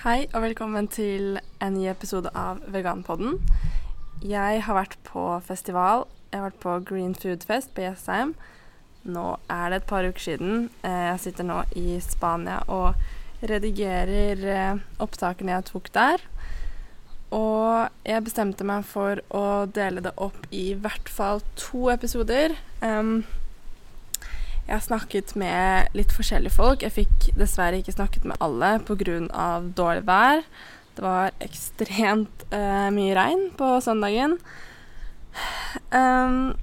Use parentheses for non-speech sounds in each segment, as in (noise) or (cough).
Hei og velkommen til en ny episode av Veganpodden. Jeg har vært på festival. Jeg har vært på Green Food Fest på Jessheim. Nå er det et par uker siden. Eh, jeg sitter nå i Spania og redigerer eh, opptakene jeg tok der. Og jeg bestemte meg for å dele det opp i hvert fall to episoder. Jeg har snakket med litt forskjellige folk. Jeg fikk dessverre ikke snakket med alle pga. dårlig vær. Det var ekstremt uh, mye regn på søndagen. Um,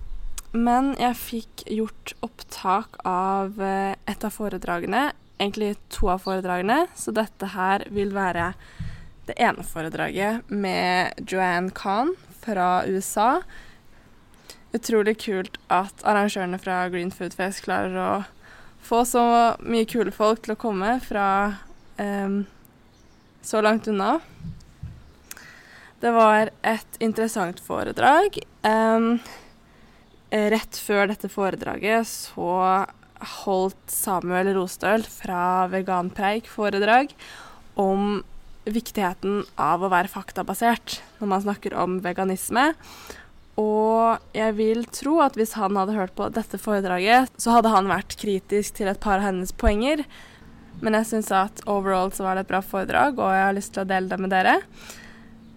men jeg fikk gjort opptak av uh, et av foredragene. Egentlig to av foredragene, så dette her vil være det ene foredraget med Joanne Khan fra USA utrolig kult at arrangørene fra Green Food Fest klarer å få så mye kule folk til å komme fra um, så langt unna. Det var et interessant foredrag. Um, rett før dette foredraget så holdt Samuel Rostøl fra Veganpreik foredrag om viktigheten av å være faktabasert når man snakker om veganisme. Og jeg vil tro at hvis han hadde hørt på dette foredraget, så hadde han vært kritisk til et par av hennes poenger. Men jeg syns at overall så var det et bra foredrag, og jeg har lyst til å dele det med dere.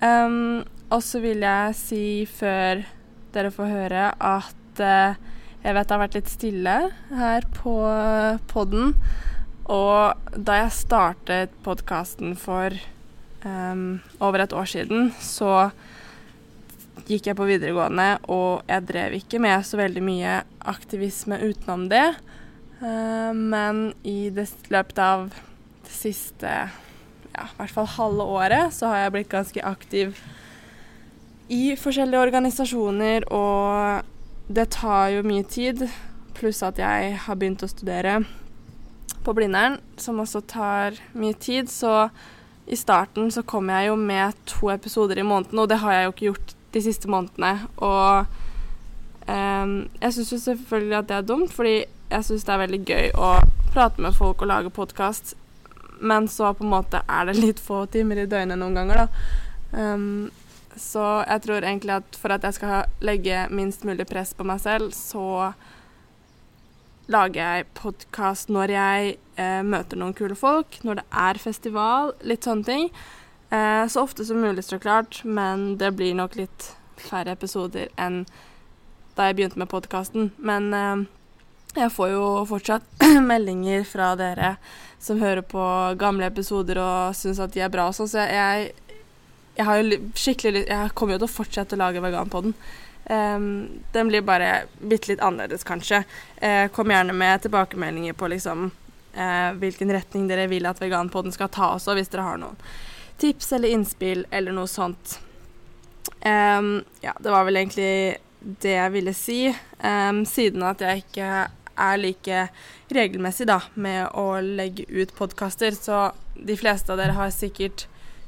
Um, og så vil jeg si før dere får høre, at uh, jeg vet det har vært litt stille her på podden. Og da jeg startet podkasten for um, over et år siden, så gikk jeg på videregående, og jeg drev ikke med så veldig mye aktivisme utenom det. Uh, men i det løpet av det siste ja, i hvert fall halve året så har jeg blitt ganske aktiv i forskjellige organisasjoner, og det tar jo mye tid. Pluss at jeg har begynt å studere på Blindern, som også tar mye tid. Så i starten så kom jeg jo med to episoder i måneden, og det har jeg jo ikke gjort de siste månedene. Og um, jeg syns jo selvfølgelig at det er dumt, fordi jeg syns det er veldig gøy å prate med folk og lage podkast, men så på en måte er det litt få timer i døgnet noen ganger, da. Um, så jeg tror egentlig at for at jeg skal legge minst mulig press på meg selv, så lager jeg podkast når jeg eh, møter noen kule folk, når det er festival, litt sånne ting. Eh, så ofte som mulig, så klart, men det blir nok litt færre episoder enn da jeg begynte med podkasten. Men eh, jeg får jo fortsatt (clears throat) meldinger fra dere som hører på gamle episoder og syns at de er bra sånn, så jeg, jeg har jo skikkelig Jeg kommer jo til å fortsette å lage veganpodden. Um, den blir bare bitte litt annerledes, kanskje. Uh, kom gjerne med tilbakemeldinger på liksom uh, hvilken retning dere vil at veganpodden skal ta også, hvis dere har noen tips eller innspill eller noe sånt. Um, ja, det var vel egentlig det jeg ville si. Um, siden at jeg ikke er like regelmessig da, med å legge ut podkaster, så de fleste av dere har sikkert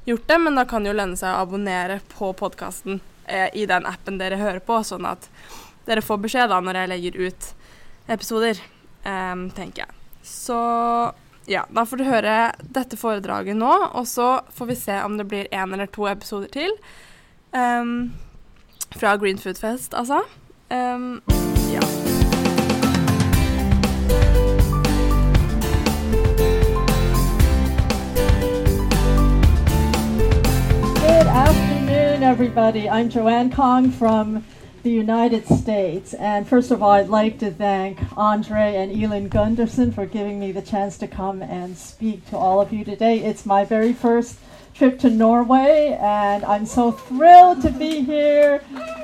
gjort det, men da kan det jo lønne seg å abonnere på podkasten eh, i den appen dere hører på, sånn at dere får beskjed da når jeg legger ut episoder, um, tenker jeg. Så ja, da får du høre dette foredraget nå, og så får vi se om det blir én eller to episoder til. Um, fra Green Food Fest, altså. Um, ja. Good afternoon, everybody. I'm Joanne Kong from the United States. And first of all, I'd like to thank Andre and Elin Gunderson for giving me the chance to come and speak to all of you today. It's my very first trip to Norway, and I'm so thrilled to be here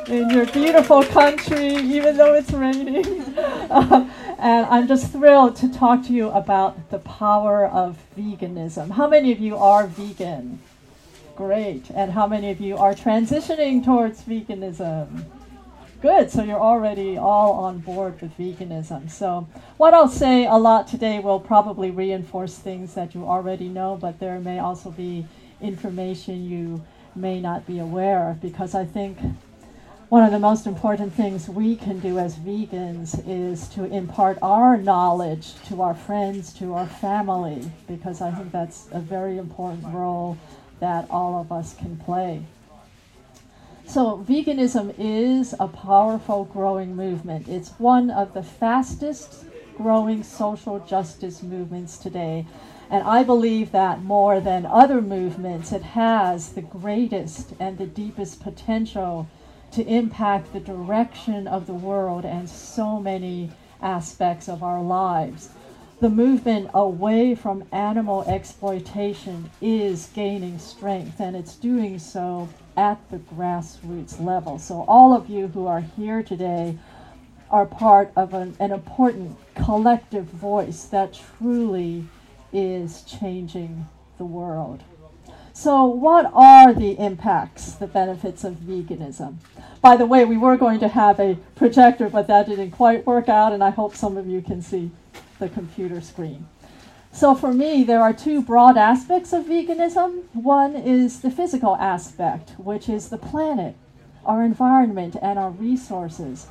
in your beautiful country, even though it's raining. (laughs) uh, and I'm just thrilled to talk to you about the power of veganism. How many of you are vegan? Great. And how many of you are transitioning towards veganism? Good. So you're already all on board with veganism. So what I'll say a lot today will probably reinforce things that you already know, but there may also be information you may not be aware of because I think one of the most important things we can do as vegans is to impart our knowledge to our friends, to our family, because I think that's a very important role that all of us can play. So, veganism is a powerful growing movement. It's one of the fastest growing social justice movements today. And I believe that more than other movements, it has the greatest and the deepest potential to impact the direction of the world and so many aspects of our lives. The movement away from animal exploitation is gaining strength, and it's doing so at the grassroots level. So, all of you who are here today are part of an, an important collective voice that truly is changing the world. So, what are the impacts, the benefits of veganism? By the way, we were going to have a projector, but that didn't quite work out, and I hope some of you can see the computer screen. So, for me, there are two broad aspects of veganism. One is the physical aspect, which is the planet, our environment, and our resources,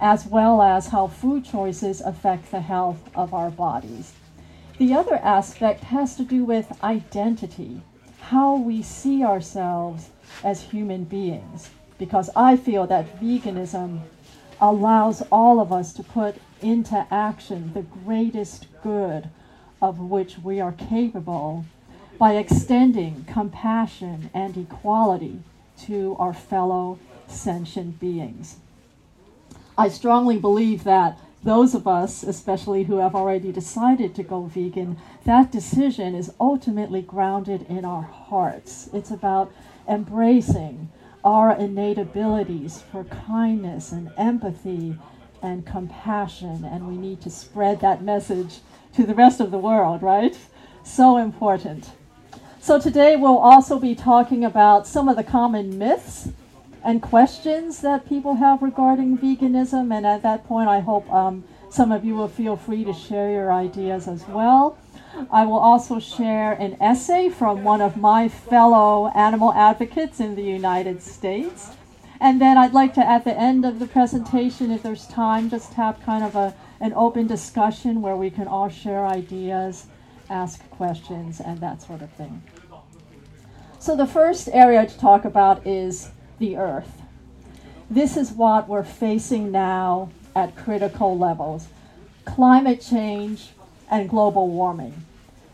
as well as how food choices affect the health of our bodies. The other aspect has to do with identity how we see ourselves as human beings. Because I feel that veganism allows all of us to put into action the greatest good of which we are capable by extending compassion and equality to our fellow sentient beings. I strongly believe that those of us, especially who have already decided to go vegan, that decision is ultimately grounded in our hearts. It's about embracing our innate abilities for kindness and empathy and compassion, and we need to spread that message to the rest of the world, right? So important. So, today we'll also be talking about some of the common myths and questions that people have regarding veganism. And at that point, I hope um, some of you will feel free to share your ideas as well. I will also share an essay from one of my fellow animal advocates in the United States. And then I'd like to, at the end of the presentation, if there's time, just have kind of a, an open discussion where we can all share ideas, ask questions, and that sort of thing. So, the first area to talk about is the earth. This is what we're facing now at critical levels climate change and global warming.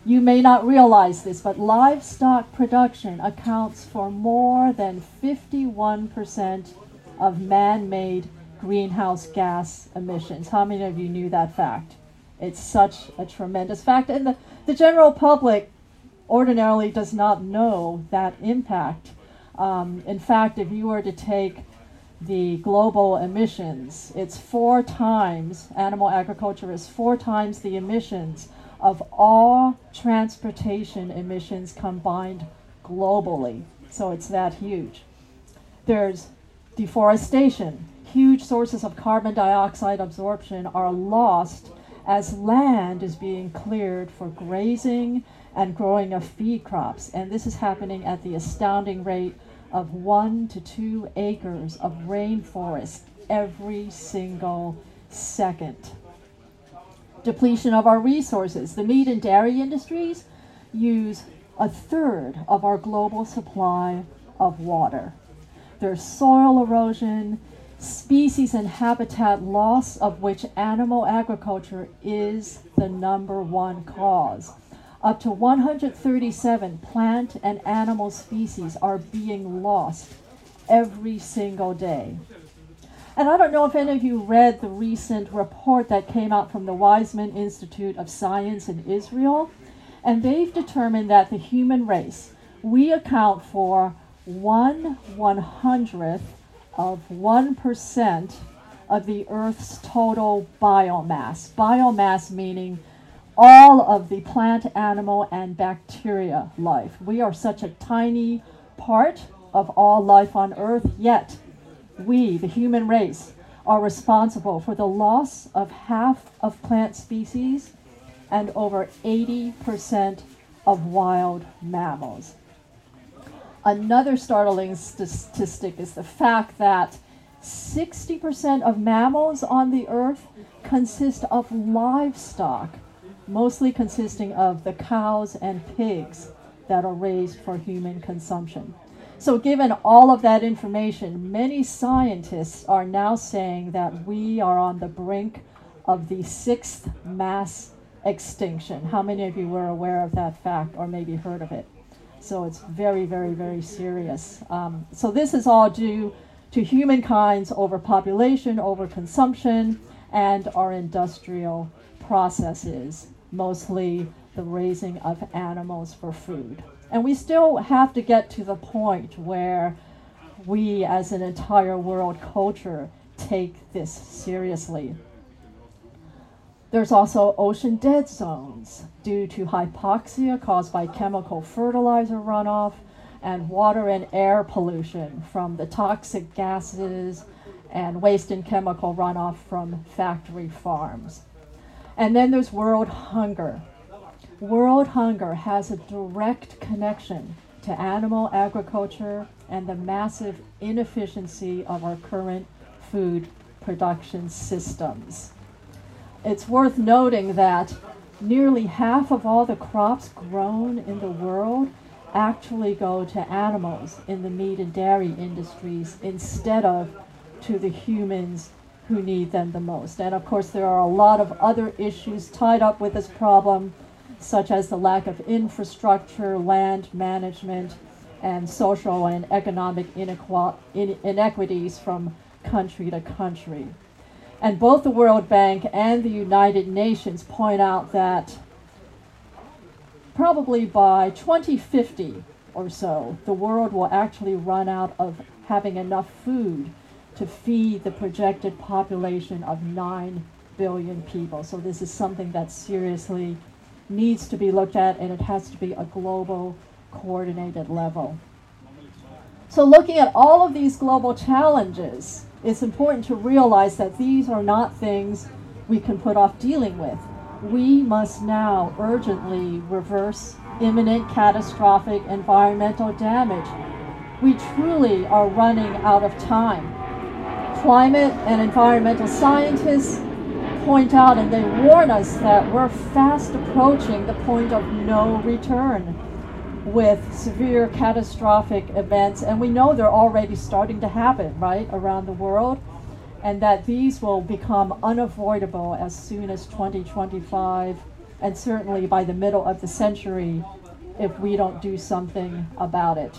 You may not realize this, but livestock production accounts for more than 51% of man made greenhouse gas emissions. How many of you knew that fact? It's such a tremendous fact. And the, the general public ordinarily does not know that impact. Um, in fact, if you were to take the global emissions, it's four times, animal agriculture is four times the emissions of all transportation emissions combined globally. So it's that huge. There's deforestation. Huge sources of carbon dioxide absorption are lost as land is being cleared for grazing and growing of feed crops. And this is happening at the astounding rate of one to two acres of rainforest every single second. Depletion of our resources. The meat and dairy industries use a third of our global supply of water. There's soil erosion, species and habitat loss, of which animal agriculture is the number one cause. Up to 137 plant and animal species are being lost every single day. And I don't know if any of you read the recent report that came out from the Weizmann Institute of Science in Israel. And they've determined that the human race, we account for one one hundredth of 1% of the Earth's total biomass. Biomass meaning all of the plant, animal, and bacteria life. We are such a tiny part of all life on Earth, yet we, the human race, are responsible for the loss of half of plant species and over 80% of wild mammals. Another startling statistic is the fact that 60% of mammals on the earth consist of livestock, mostly consisting of the cows and pigs that are raised for human consumption. So, given all of that information, many scientists are now saying that we are on the brink of the sixth mass extinction. How many of you were aware of that fact or maybe heard of it? So, it's very, very, very serious. Um, so, this is all due to humankind's overpopulation, overconsumption, and our industrial processes, mostly the raising of animals for food. And we still have to get to the point where we, as an entire world culture, take this seriously. There's also ocean dead zones due to hypoxia caused by chemical fertilizer runoff and water and air pollution from the toxic gases and waste and chemical runoff from factory farms. And then there's world hunger World hunger has a direct connection to animal agriculture and the massive inefficiency of our current food production systems. It's worth noting that nearly half of all the crops grown in the world actually go to animals in the meat and dairy industries instead of to the humans who need them the most. And of course, there are a lot of other issues tied up with this problem such as the lack of infrastructure, land management, and social and economic inequities from country to country. And both the World Bank and the United Nations point out that probably by 2050 or so, the world will actually run out of having enough food to feed the projected population of 9 billion people. So, this is something that seriously needs to be looked at and it has to be a global coordinated level. So, looking at all of these global challenges, it's important to realize that these are not things we can put off dealing with. We must now urgently reverse imminent catastrophic environmental damage. We truly are running out of time. Climate and environmental scientists point out and they warn us that we're fast approaching the point of no return with severe catastrophic events. And we know they're already starting to happen, right, around the world. And that these will become unavoidable as soon as 2025 and certainly by the middle of the century if we don't do something about it.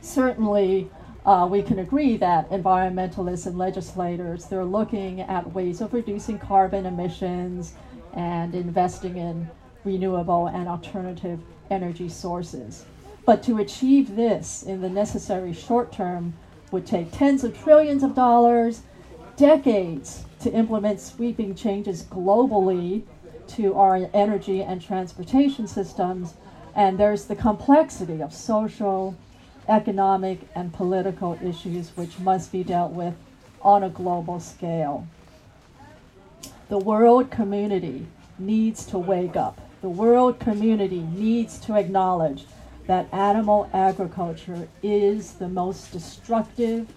Certainly, uh, we can agree that environmentalists and legislators they're looking at ways of reducing carbon emissions and investing in renewable and alternative energy sources. But to achieve this in the necessary short term would take tens of trillions of dollars, decades to implement sweeping changes globally to our energy and transportation systems, and there's the complexity of social, economic, and political issues which must be dealt with on a global scale. The world community needs to wake up. The world community needs to acknowledge that animal agriculture is the most destructive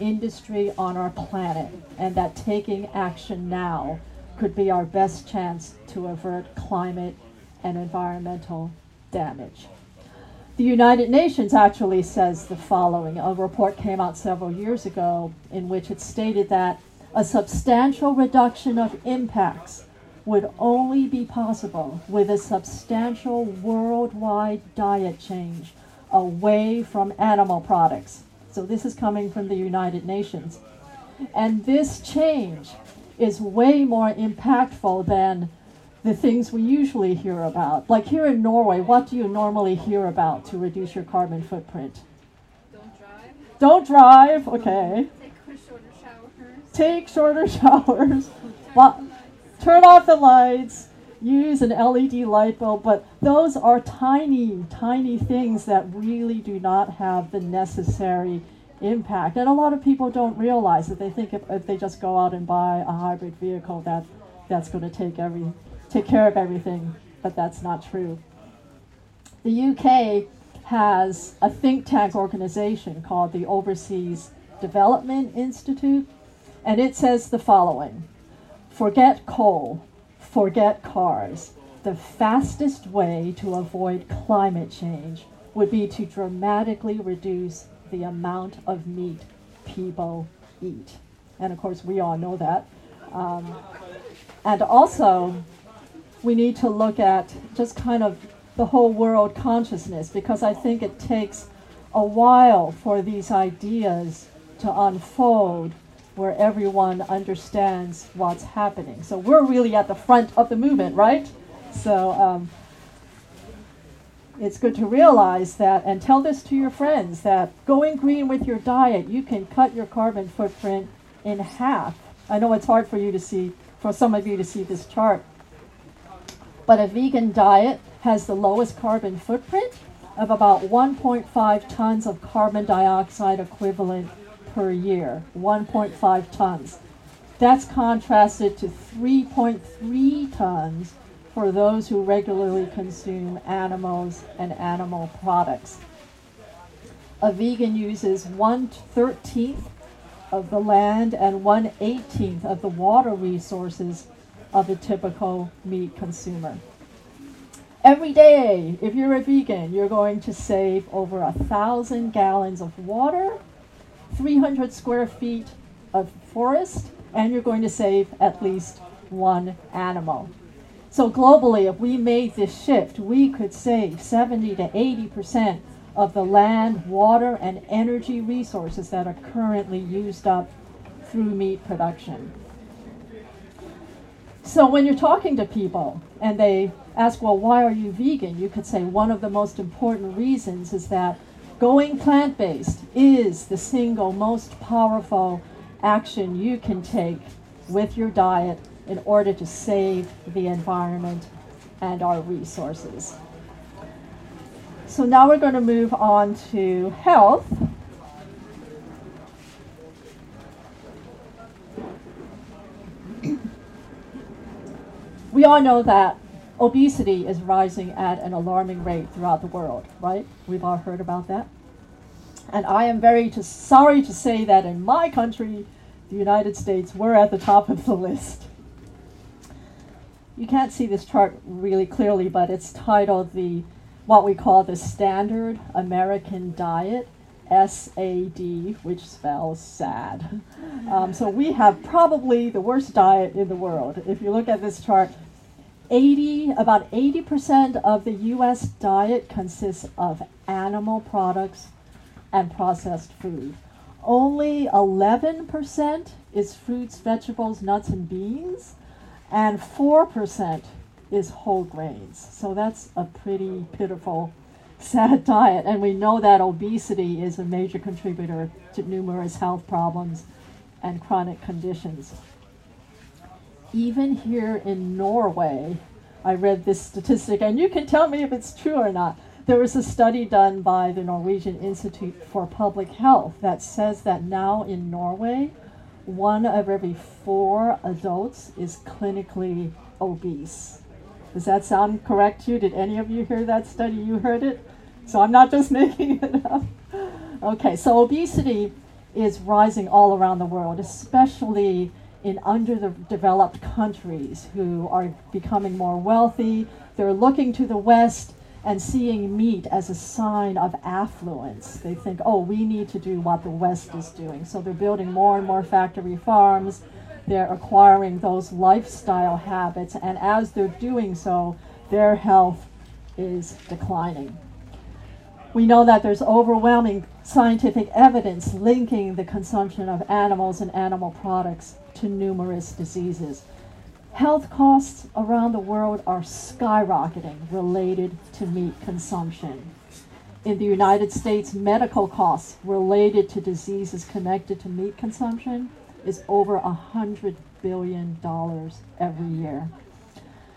industry on our planet, and that taking action now could be our best chance to avert climate and environmental damage. The United Nations actually says the following. A report came out several years ago in which it stated that a substantial reduction of impacts would only be possible with a substantial worldwide diet change away from animal products. So, this is coming from the United Nations. And this change is way more impactful than the things we usually hear about. Like here in Norway, what do you normally hear about to reduce your carbon footprint? Don't drive. Don't drive, okay. Take shorter showers. Take shorter (laughs) showers. but turn off the lights. Use an LED light bulb, but those are tiny, tiny things that really do not have the necessary impact. And a lot of people don't realize that they think if, if they just go out and buy a hybrid vehicle that that's going to take every take care of everything, but that's not true. The UK has a think tank organization called the Overseas Development Institute, and it says the following Forget coal, forget cars. The fastest way to avoid climate change would be to dramatically reduce the amount of meat people eat. And of course, we all know that. Um, and also, we need to look at just kind of the whole world consciousness because I think it takes a while for these ideas to unfold where everyone understands what's happening. So we're really at the front of the movement, right? So um, it's good to realize that and tell this to your friends that going green with your diet, you can cut your carbon footprint in half. I know it's hard for you to see, for some of you to see this chart, but a vegan diet has the lowest carbon footprint of about 1.5 tons of carbon dioxide equivalent per year. 1.5 tons. That's contrasted to 3.3 tons for those who regularly consume animals and animal products. A vegan uses 1 13th of the land and 1 18th of the water resources of a typical meat consumer. Every day, if you're a vegan, you're going to save over a thousand gallons of water, 300 square feet of forest, and you're going to save at least one animal. So globally, if we made this shift, we could save 70 to 80 percent of the land, water, and energy resources that are currently used up through meat production. So when you're talking to people and they ask, well, why are you vegan? You could say one of the most important reasons is that going plant based is the single most powerful action you can take with your diet in order to save the environment and our resources. So now we're going to move on to health. we all know that obesity is rising at an alarming rate throughout the world, right? We've all heard about that. And I am very to, sorry to say that in my country, the United States, we're at the top of the list. You can't see this chart really clearly, but it's titled the what we call the Standard American Diet, SAD, which spells sad. (laughs) Um, so we have probably the worst diet in the world. If you look at this chart, 80 about 80% of the US diet consists of animal products and processed food. Only 11% is fruits, vegetables, nuts and beans, and 4% is whole grains. So that's a pretty pitiful sad (laughs) diet and we know that obesity is a major contributor to numerous health problems and chronic conditions even here in Norway, I read this statistic, and you can tell me if it's true or not. There was a study done by the Norwegian Institute for Public Health that says that now in Norway, one of every four adults is clinically obese. Does that sound correct to you? Did any of you hear that study? You heard it? So I'm not just (laughs) making it up. Okay, so obesity is rising all around the world, especially in underdeveloped countries who are becoming more wealthy. They're looking to the West and seeing meat as a sign of affluence. They think, oh, we need to do what the West is doing. So they're building more and more factory farms. They're acquiring those lifestyle habits. And as they're doing so, their health is declining. We know that there's overwhelming scientific evidence linking the consumption of animals and animal products to numerous diseases. Health costs around the world are skyrocketing related to meat consumption. In the United States, medical costs related to diseases connected to meat consumption is over $100 billion every year.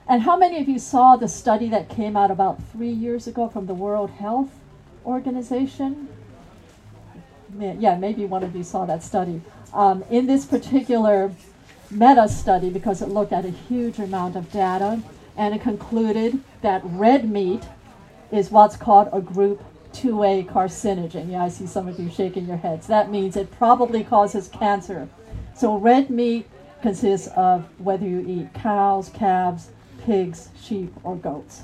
And how many of you saw the study that came out about three years ago from the World Health Organization? Yeah, maybe one of you saw that study um, in this particular meta study, because it looked at a huge amount of data, and it concluded that red meat is what's called a group 2A carcinogen. Yeah, I see some of you shaking your heads. That means it probably causes cancer. So red meat consists of whether you eat cows, calves, pigs, sheep, or goats.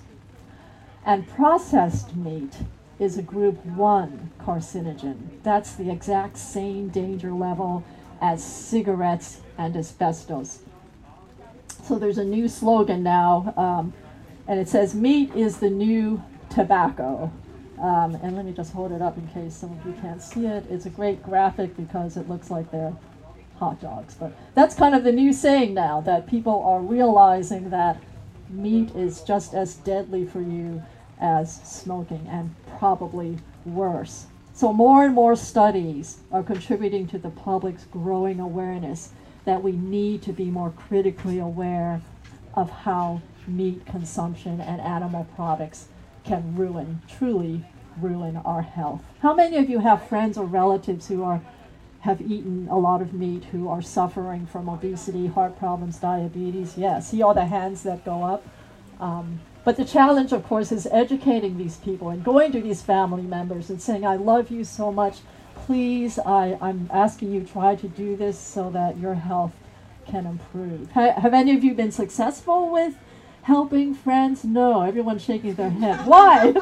And processed meat is a group 1 carcinogen. That's the exact same danger level as cigarettes and asbestos. So there's a new slogan now, um, and it says, Meat is the new tobacco. Um, and let me just hold it up in case some of you can't see it. It's a great graphic because it looks like they're hot dogs. But that's kind of the new saying now that people are realizing that meat is just as deadly for you as smoking and probably worse. So, more and more studies are contributing to the public's growing awareness that we need to be more critically aware of how meat consumption and animal products can ruin, truly ruin our health. How many of you have friends or relatives who are have eaten a lot of meat who are suffering from obesity, heart problems, diabetes? Yes, see all the hands that go up. Um, but the challenge, of course, is educating these people and going to these family members and saying, I love you so much. Please, I, I'm asking you try to do this so that your health can improve. Ha- have any of you been successful with helping friends? No, everyone's shaking their head. Why? (laughs)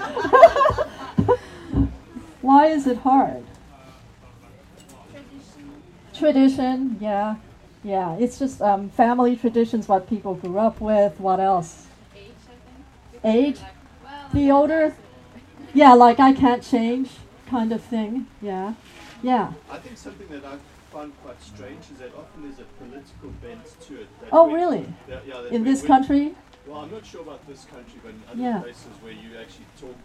Why is it hard? Tradition. Tradition, yeah. Yeah, it's just um, family traditions, what people grew up with. What else? Age, I think. Age? Like, well, The older? Yeah, like I can't change kind of thing. Yeah. Yeah. I think something that I find quite strange is that often there's a political bent to it. That Oh, when- really? Yeah, yeah, that In this country? Well, I'm not sure about this country, but in other Yeah. places where you actually talk,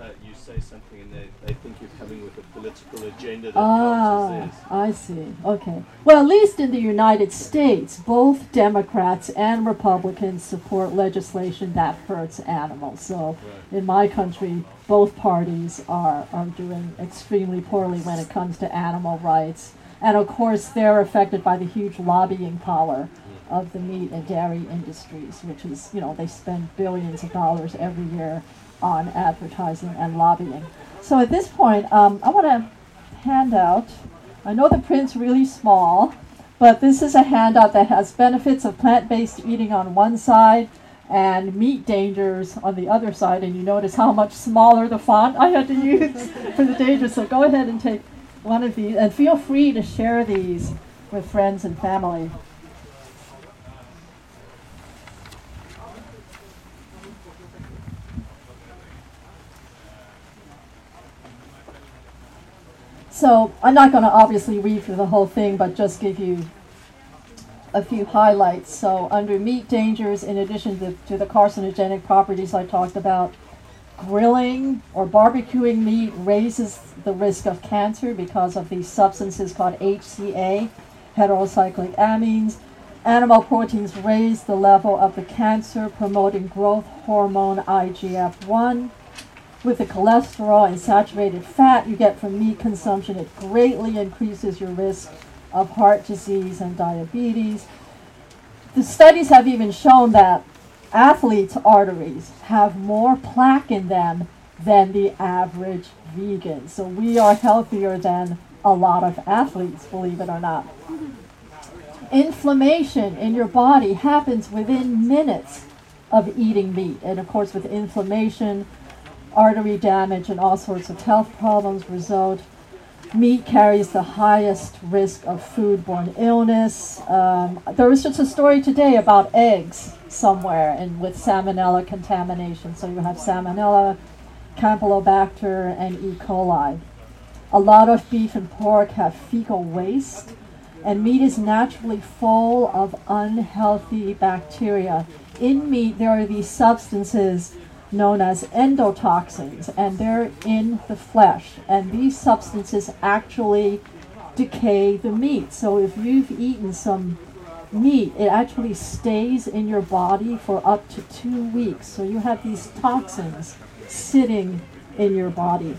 uh, you say something and they, they think you're coming with a political agenda that Ah, counts as theirs. I see. Okay. Well, at least in the United States, both Democrats and Republicans support legislation that hurts animals. So, Right. in my country, both parties are, are doing extremely poorly when it comes to animal rights. And of course, they're affected by the huge lobbying power of the meat and dairy industries, which is, you know, they spend billions of dollars every year on advertising and lobbying. So at this point, um, I want to hand out, I know the print's really small, but this is a handout that has benefits of plant based eating on one side and meat dangers on the other side. And you notice how much smaller the font I had to use (laughs) for the dangers. So go ahead and take one of these and feel free to share these with friends and family. So I'm not going to obviously read through the whole thing, but just give you a few highlights. So under meat dangers, in addition to, to the carcinogenic properties I talked about, grilling or barbecuing meat raises the risk of cancer because of these substances called HCA, heterocyclic amines. Animal proteins raise the level of the cancer promoting growth hormone IGF 1 with the cholesterol and saturated fat you get from meat consumption, it greatly increases your risk of heart disease and diabetes. The studies have even shown that athletes' arteries have more plaque in them than the average vegan. So we are healthier than a lot of athletes, believe it or not. Inflammation in your body happens within minutes of eating meat. And of course, with inflammation, artery damage and all sorts of health problems result. Meat carries the highest risk of foodborne illness. Um, there was just a story today about eggs somewhere and with salmonella contamination. So you have salmonella, campylobacter, and E. coli. A lot of beef and pork have fecal waste, and meat is naturally full of unhealthy bacteria. In meat, there are these substances known as endotoxins, and they're in the flesh. And these substances actually decay the meat. So if you've eaten some meat, it actually stays in your body for up to two weeks. So you have these toxins sitting in your body.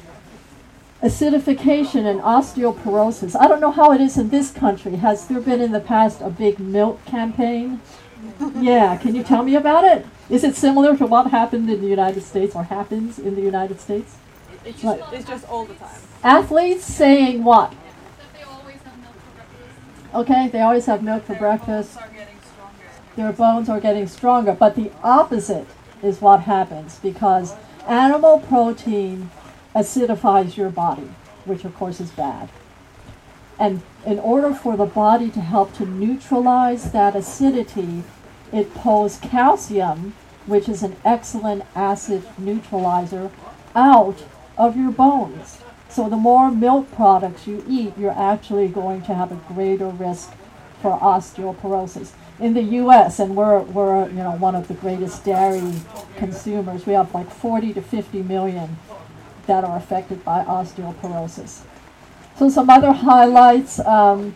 Acidification and osteoporosis. I don't know how it is in this country. Has there been in the past a big milk campaign? Yeah, can you tell me about it? Is it similar to what happened in the United States or happens in the United States? It's It's, Right. it's just all the time. Athletes saying what? That they always have milk for breakfast. Okay, they always have milk for breakfast. Are getting stronger. Their bones are getting stronger. But the opposite is what happens because animal protein acidifies your body, which of course is bad. And in order for the body to help to neutralize that acidity, it pulls calcium, which is an excellent acid neutralizer, out of your bones. So the more milk products you eat, you're actually going to have a greater risk for osteoporosis. In the U.S., and we're, we're you know one of the greatest dairy consumers, we have like 40 to 50 million that are affected by osteoporosis. So some other highlights. Um,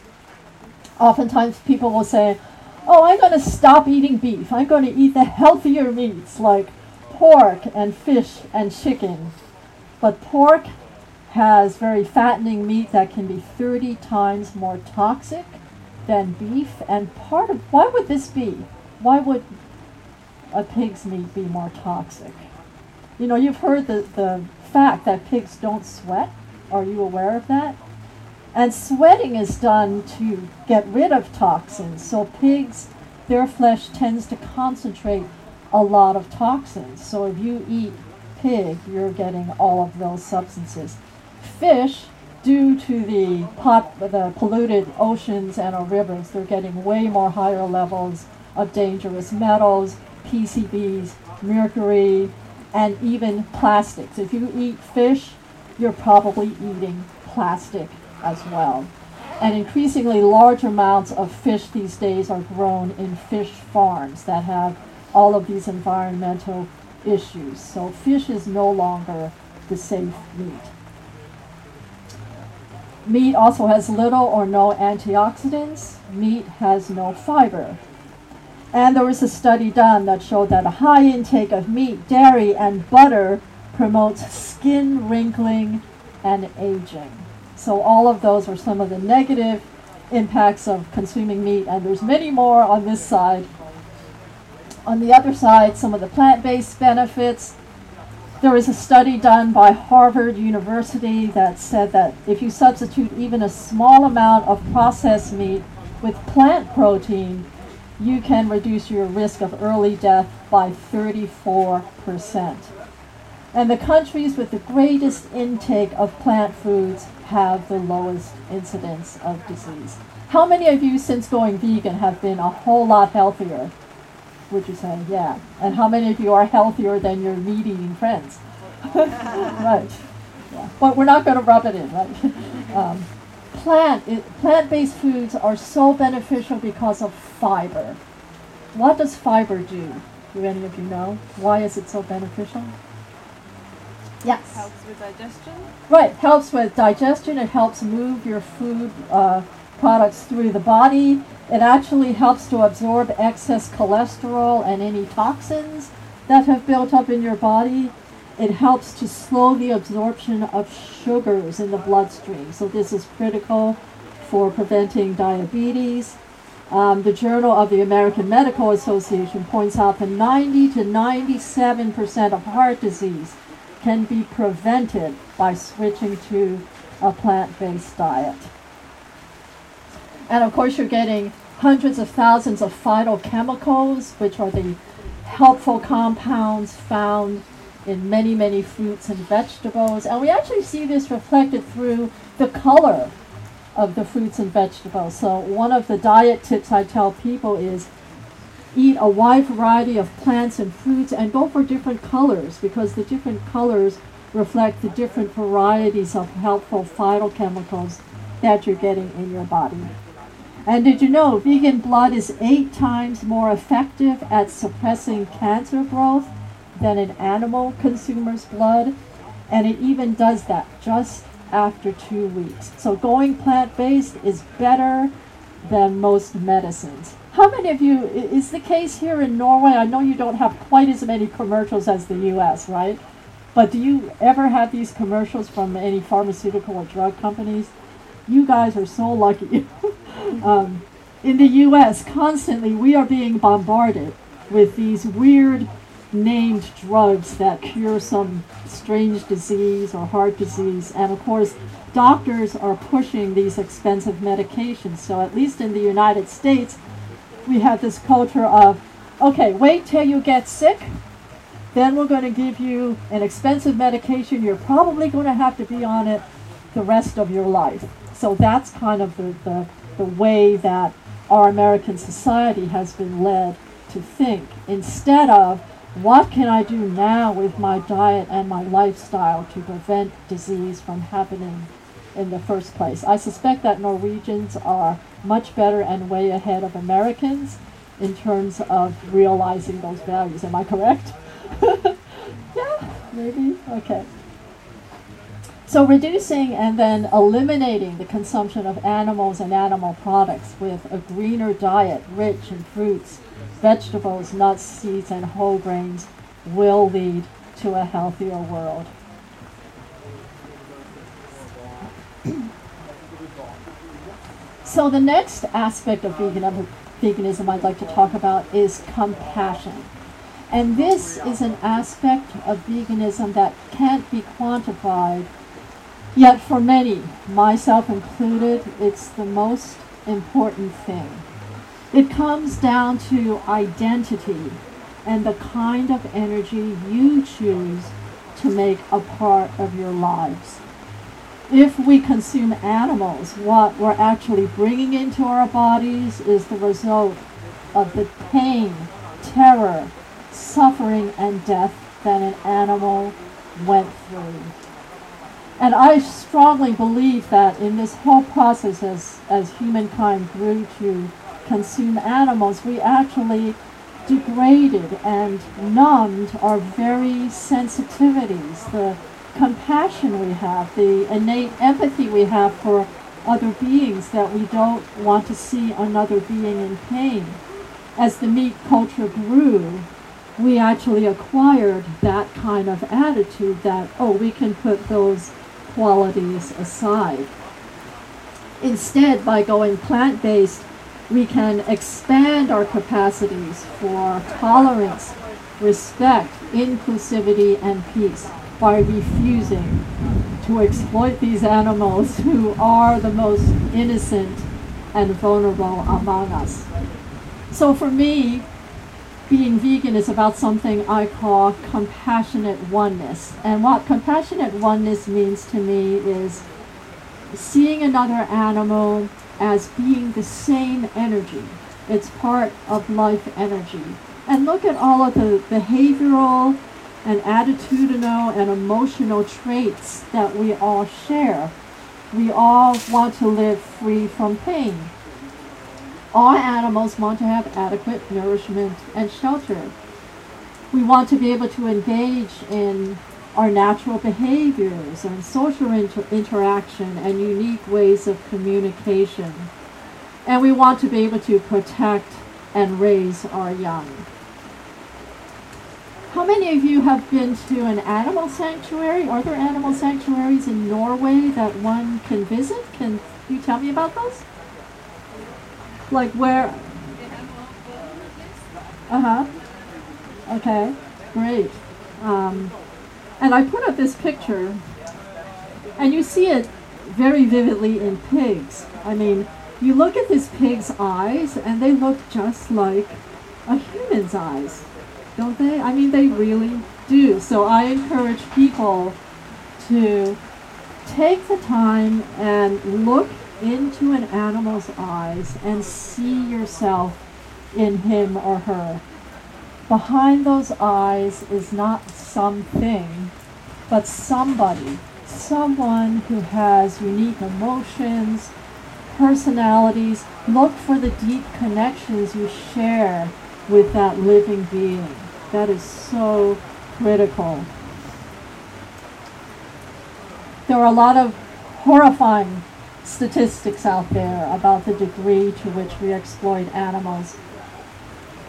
oftentimes people will say, "Oh, I'm going to stop eating beef. I'm going to eat the healthier meats like pork and fish and chicken." But pork has very fattening meat that can be 30 times more toxic than beef. And part of why would this be? Why would a pig's meat be more toxic? You know, you've heard the, the fact that pigs don't sweat. Are you aware of that? And sweating is done to get rid of toxins. So pigs, their flesh tends to concentrate a lot of toxins. So if you eat pig, you're getting all of those substances. Fish, due to the pot, the polluted oceans and our rivers, they're getting way more higher levels of dangerous metals, PCBs, mercury, and even plastics. If you eat fish, you're probably eating plastic as well. And increasingly large amounts of fish these days are grown in fish farms that have all of these environmental issues. So fish is no longer the safe meat. Meat also has little or no antioxidants. Meat has no fiber. And there was a study done that showed that a high intake of meat, dairy, and butter promotes skin wrinkling and aging. So all of those are some of the negative impacts of consuming meat, and there's many more on this side. On the other side, some of the plant-based benefits. There was a study done by Harvard University that said that if you substitute even a small amount of processed meat with plant protein, you can reduce your risk of early death by 34%. And the countries with the greatest intake of plant foods have the lowest incidence of disease. How many of you, since going vegan, have been a whole lot healthier? Would you say, yeah? And how many of you are healthier than your meat eating friends? (laughs) right. Yeah. But we're not going to rub it in, right? (laughs) um, plant it, plant-based foods are so beneficial because of fiber. What does fiber do? Do any of you know? Why is it so beneficial? Yes. Helps with digestion. Right, helps with digestion. It helps move your food uh, products through the body. It actually helps to absorb excess cholesterol and any toxins that have built up in your body. It helps to slow the absorption of sugars in the bloodstream. So this is critical for preventing diabetes. Um, the Journal of the American Medical Association points out that 90 to 97 percent of heart disease can be prevented by switching to a plant-based diet. And of course, you're getting hundreds of thousands of phytochemicals, which are the helpful compounds found in many, many fruits and vegetables. And we actually see this reflected through the color of the fruits and vegetables. So, one of the diet tips I tell people is eat a wide variety of plants and fruits and go for different colors because the different colors reflect the different varieties of helpful phytochemicals that you're getting in your body. And did you know vegan blood is eight times more effective at suppressing cancer growth than an animal consumer's blood? And it even does that just after two weeks. So going plant based is better than most medicines. How many of you, is the case here in Norway? I know you don't have quite as many commercials as the US, right? But do you ever have these commercials from any pharmaceutical or drug companies? You guys are so lucky. (laughs) um, in the US, constantly we are being bombarded with these weird named drugs that cure some strange disease or heart disease. And of course, doctors are pushing these expensive medications. So, at least in the United States, we have this culture of okay, wait till you get sick, then we're going to give you an expensive medication. You're probably going to have to be on it the rest of your life. So, that's kind of the, the, the way that our American society has been led to think instead of what can I do now with my diet and my lifestyle to prevent disease from happening in the first place? I suspect that Norwegians are much better and way ahead of Americans in terms of realizing those values. Am I correct? (laughs) yeah, maybe? Okay. So reducing and then eliminating the consumption of animals and animal products with a greener diet rich in fruits, vegetables, nuts, seeds, and whole grains will lead to a healthier world. So the next aspect of veganism, I'd like to talk about is compassion. And this is an aspect of veganism that can't be quantified, yet for many, myself included, it's the most important thing. It comes down to identity and the kind of energy you choose to make a part of your lives. If we consume animals, what we're actually bringing into our bodies is the result of the pain, terror, suffering, and death that an animal went through. And I strongly believe that in this whole process, as, as humankind grew to consume animals, we actually degraded and numbed our very sensitivities, the compassion we have, the innate empathy we have for other beings that we don't want to see another being in pain. As the meat culture grew, we actually acquired that kind of attitude that, oh, we can put those qualities aside. Instead, by going plant based, we can expand our capacities for tolerance, respect, inclusivity, and peace by refusing to exploit these animals who are the most innocent and vulnerable among us. So for me, being vegan is about something I call compassionate oneness. And what compassionate oneness means to me is seeing another animal as being the same energy. It's part of life energy. And look at all of the behavioral and attitudinal and emotional traits that we all share. We all want to live free from pain. All animals want to have adequate nourishment and shelter. We want to be able to engage in our natural behaviors and social inter- interaction and unique ways of communication. And we want to be able to protect and raise our young. How many of you have been to an animal sanctuary? Are there animal sanctuaries in Norway that one can visit? Can you tell me about those? Like where? Uh huh. Okay, great. Um, and I put up this picture, and you see it very vividly in pigs. I mean, you look at this pig's eyes, and they look just like a human's eyes, don't they? I mean, they really do. So I encourage people to take the time and look into an animal's eyes and see yourself in him or her. Behind those eyes is not something, but somebody, someone who has unique emotions, personalities. Look for the deep connections you share with that living being. That is so critical. There are a lot of horrifying statistics out there about the degree to which we exploit animals.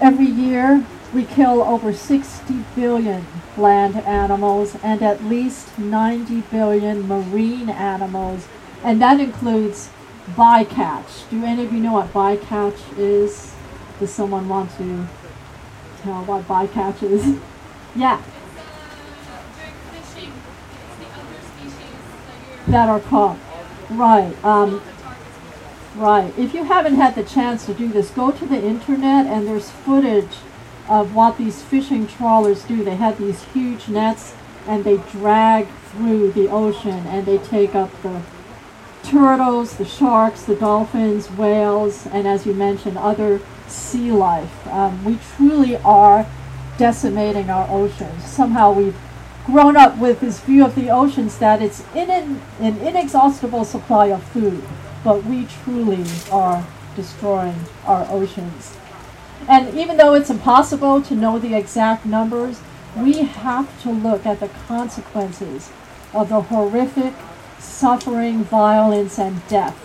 Every year, we kill over 60 billion land animals and at least 90 billion marine animals, and that includes bycatch. Do any of you know what bycatch is? Does someone want to tell what bycatch is? Yeah, that you're caught. Right. Um. Right. If you haven't had the chance to do this, go to the internet and there's footage of what these fishing trawlers do. They have these huge nets and they drag through the ocean and they take up the turtles, the sharks, the dolphins, whales, and as you mentioned, other sea life. Um, we truly are decimating our oceans. Somehow we've grown up with this view of the oceans that it's in an, an inexhaustible supply of food, but we truly are destroying our oceans. And even though it's impossible to know the exact numbers, we have to look at the consequences of the horrific suffering, violence, and death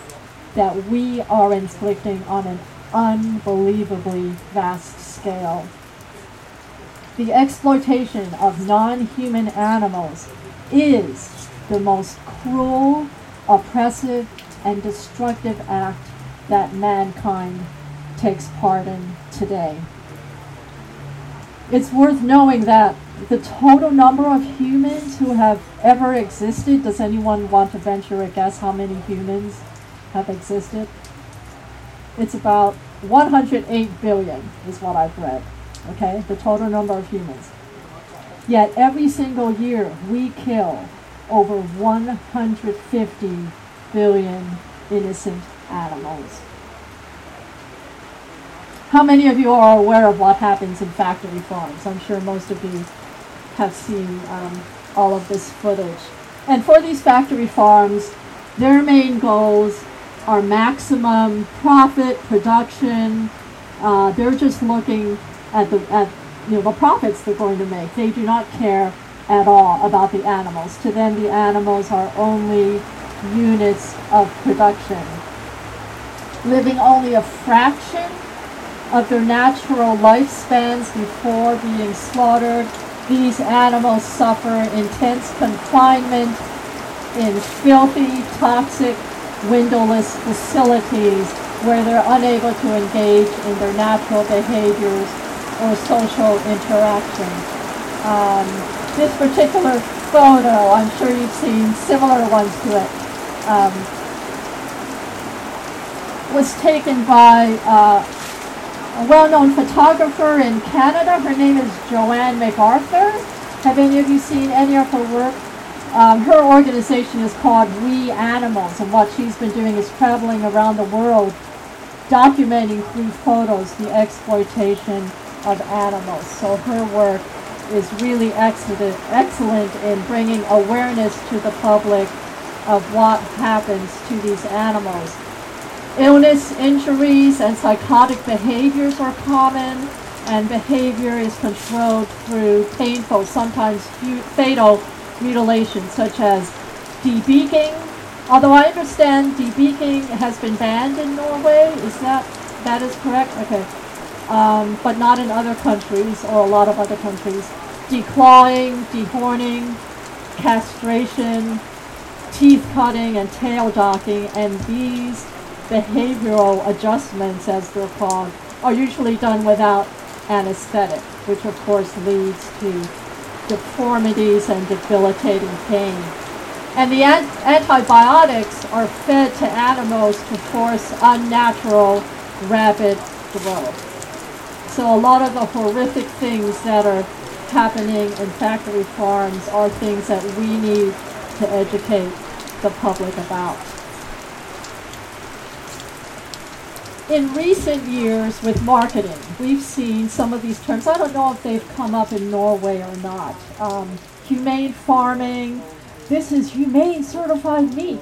that we are inflicting on an unbelievably vast scale. The exploitation of non human animals is the most cruel, oppressive, and destructive act that mankind takes part in today. It's worth knowing that the total number of humans who have ever existed, does anyone want to venture a guess how many humans have existed? It's about 108 billion, is what I've read. Okay, the total number of humans. Yet every single year we kill over 150 billion innocent animals. How many of you are aware of what happens in factory farms? I'm sure most of you have seen um, all of this footage. And for these factory farms, their main goals are maximum profit, production. Uh, they're just looking at the at you know the profits they're going to make. They do not care at all about the animals. To them, the animals are only units of production, living only a fraction of their natural lifespans before being slaughtered. These animals suffer intense confinement in filthy, toxic, windowless facilities where they're unable to engage in their natural behaviors or social interaction. Um, this particular photo, I'm sure you've seen similar ones to it, um, was taken by uh, a well-known photographer in Canada. Her name is Jo-Anne McArthur. Have any of you seen any of her work? Um, her organization is called We Animals, and what she's been doing is traveling around the world, documenting through photos the exploitation of animals. So her work is really excellent, excellent in bringing awareness to the public of what happens to these animals. Illness, injuries, and psychotic behaviors are common, and behavior is controlled through painful, sometimes fatal mutilation, such as debeaking. Although I understand debeaking has been banned in Norway, is that that is correct? Okay, um, but not in other countries or a lot of other countries. Declawing, dehorning, castration, teeth cutting, and tail docking, and these behavioral adjustments, as they're called, are usually done without anesthetic, which of course leads to deformities and debilitating pain. And the an- antibiotics are fed to animals to force unnatural, rapid growth. So a lot of the horrific things that are happening in factory farms are things that we need to educate the public about. In recent years with marketing, we've seen some of these terms. I don't know if they've come up in Norway or not. Um, humane farming, this is humane certified meat,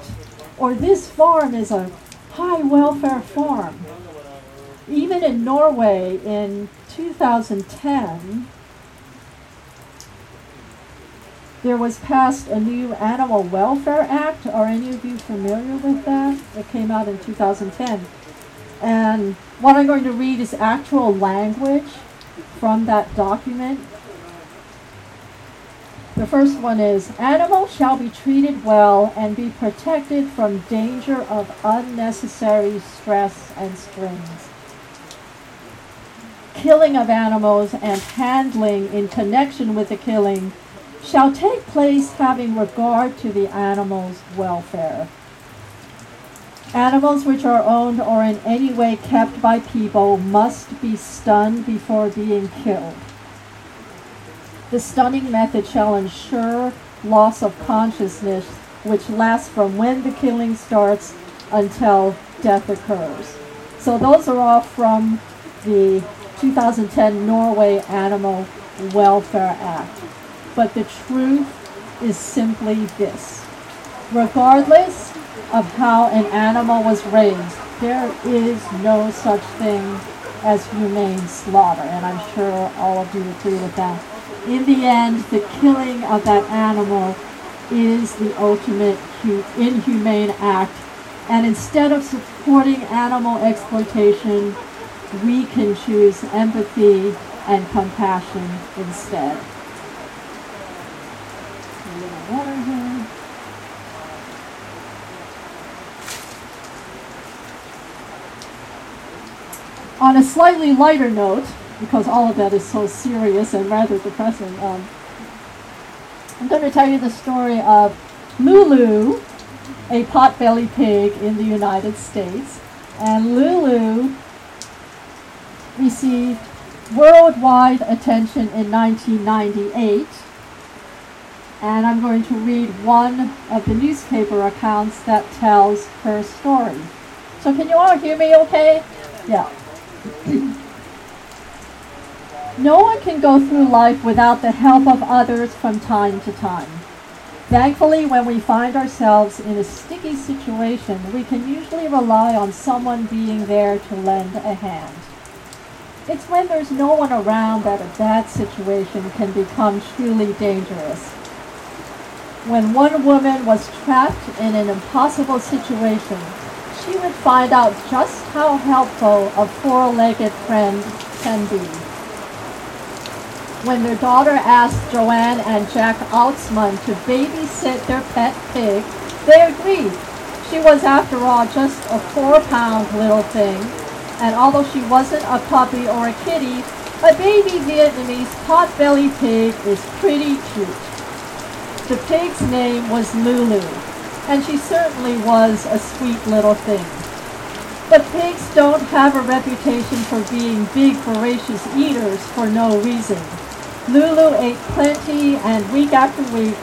or this farm is a high welfare farm. Even in Norway in 2010, there was passed a new Animal Welfare Act. Are any of you familiar with that? It came out in 2010. And what I'm going to read is actual language from that document. The first one is Animals shall be treated well and be protected from danger of unnecessary stress and strains. killing of animals and handling in connection with the killing shall take place having regard to the animal's welfare. Animals which are owned or in any way kept by people must be stunned before being killed. The stunning method shall ensure loss of consciousness, which lasts from when the killing starts until death occurs. So those are all from the 2010 Norway Animal Welfare Act. But the truth is simply this. Regardless of how an animal was raised, there is no such thing as humane slaughter, and I'm sure all of you agree with that. In the end, the killing of that animal is the ultimate inhumane act, and instead of supporting animal exploitation, we can choose empathy and compassion instead. On a slightly lighter note, because all of that is so serious and rather depressing, um, I'm going to tell you the story of Lulu, a pot-bellied pig in the United States. And Lulu received worldwide attention in 1998. And I'm going to read one of the newspaper accounts that tells her story. So can you all hear me okay? Yeah. No one can go through life without the help of others from time to time. Thankfully, when we find ourselves in a sticky situation, we can usually rely on someone being there to lend a hand. It's when there's no one around that a bad situation can become truly dangerous. When one woman was trapped in an impossible situation, she would find out just how helpful a four-legged friend can be. When their daughter asked Joanne and Jack Altsman to babysit their pet pig, they agreed. She was, after all, just a four-pound little thing, and although she wasn't a puppy or a kitty, a baby Vietnamese pot-bellied pig is pretty cute. The pig's name was Lulu, and she certainly was a sweet little thing. But pigs don't have a reputation for being big, voracious eaters for no reason. Lulu ate plenty, and week after week,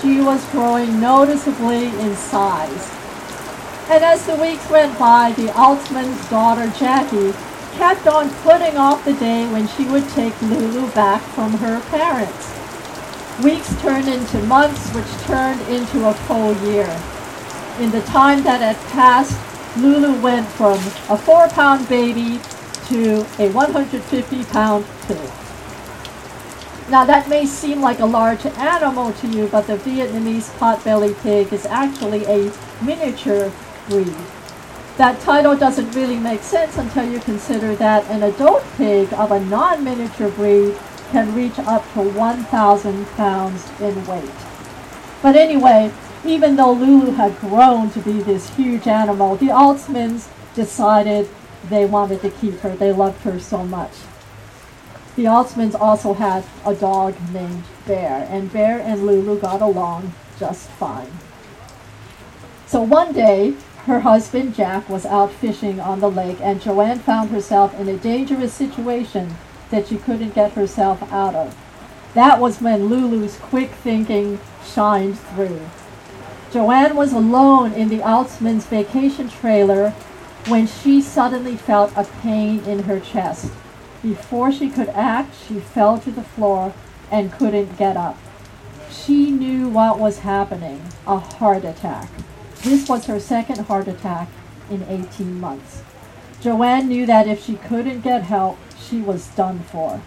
she was growing noticeably in size. And as the weeks went by, the Altsman's daughter, Jackie, kept on putting off the day when she would take Lulu back from her parents. Weeks turned into months, which turned into a full year. In the time that had passed, Lulu went from a four pound baby to a 150 pound pig. Now that may seem like a large animal to you, but the Vietnamese pot-bellied pig is actually a miniature breed. That title doesn't really make sense until you consider that an adult pig of a non-miniature breed can reach up to 1,000 pounds in weight. But anyway, even though Lulu had grown to be this huge animal, the Altsmans decided they wanted to keep her. They loved her so much. The Altsmans also had a dog named Bear, and Bear and Lulu got along just fine. So one day, her husband Jack was out fishing on the lake, and Joanne found herself in a dangerous situation that she couldn't get herself out of. That was when Lulu's quick thinking shined through. Joanne was alone in the Altsman's vacation trailer when she suddenly felt a pain in her chest. Before she could act, she fell to the floor and couldn't get up. She knew what was happening a heart attack. This was her second heart attack in 18 months. Joanne knew that if she couldn't get help, she was done for.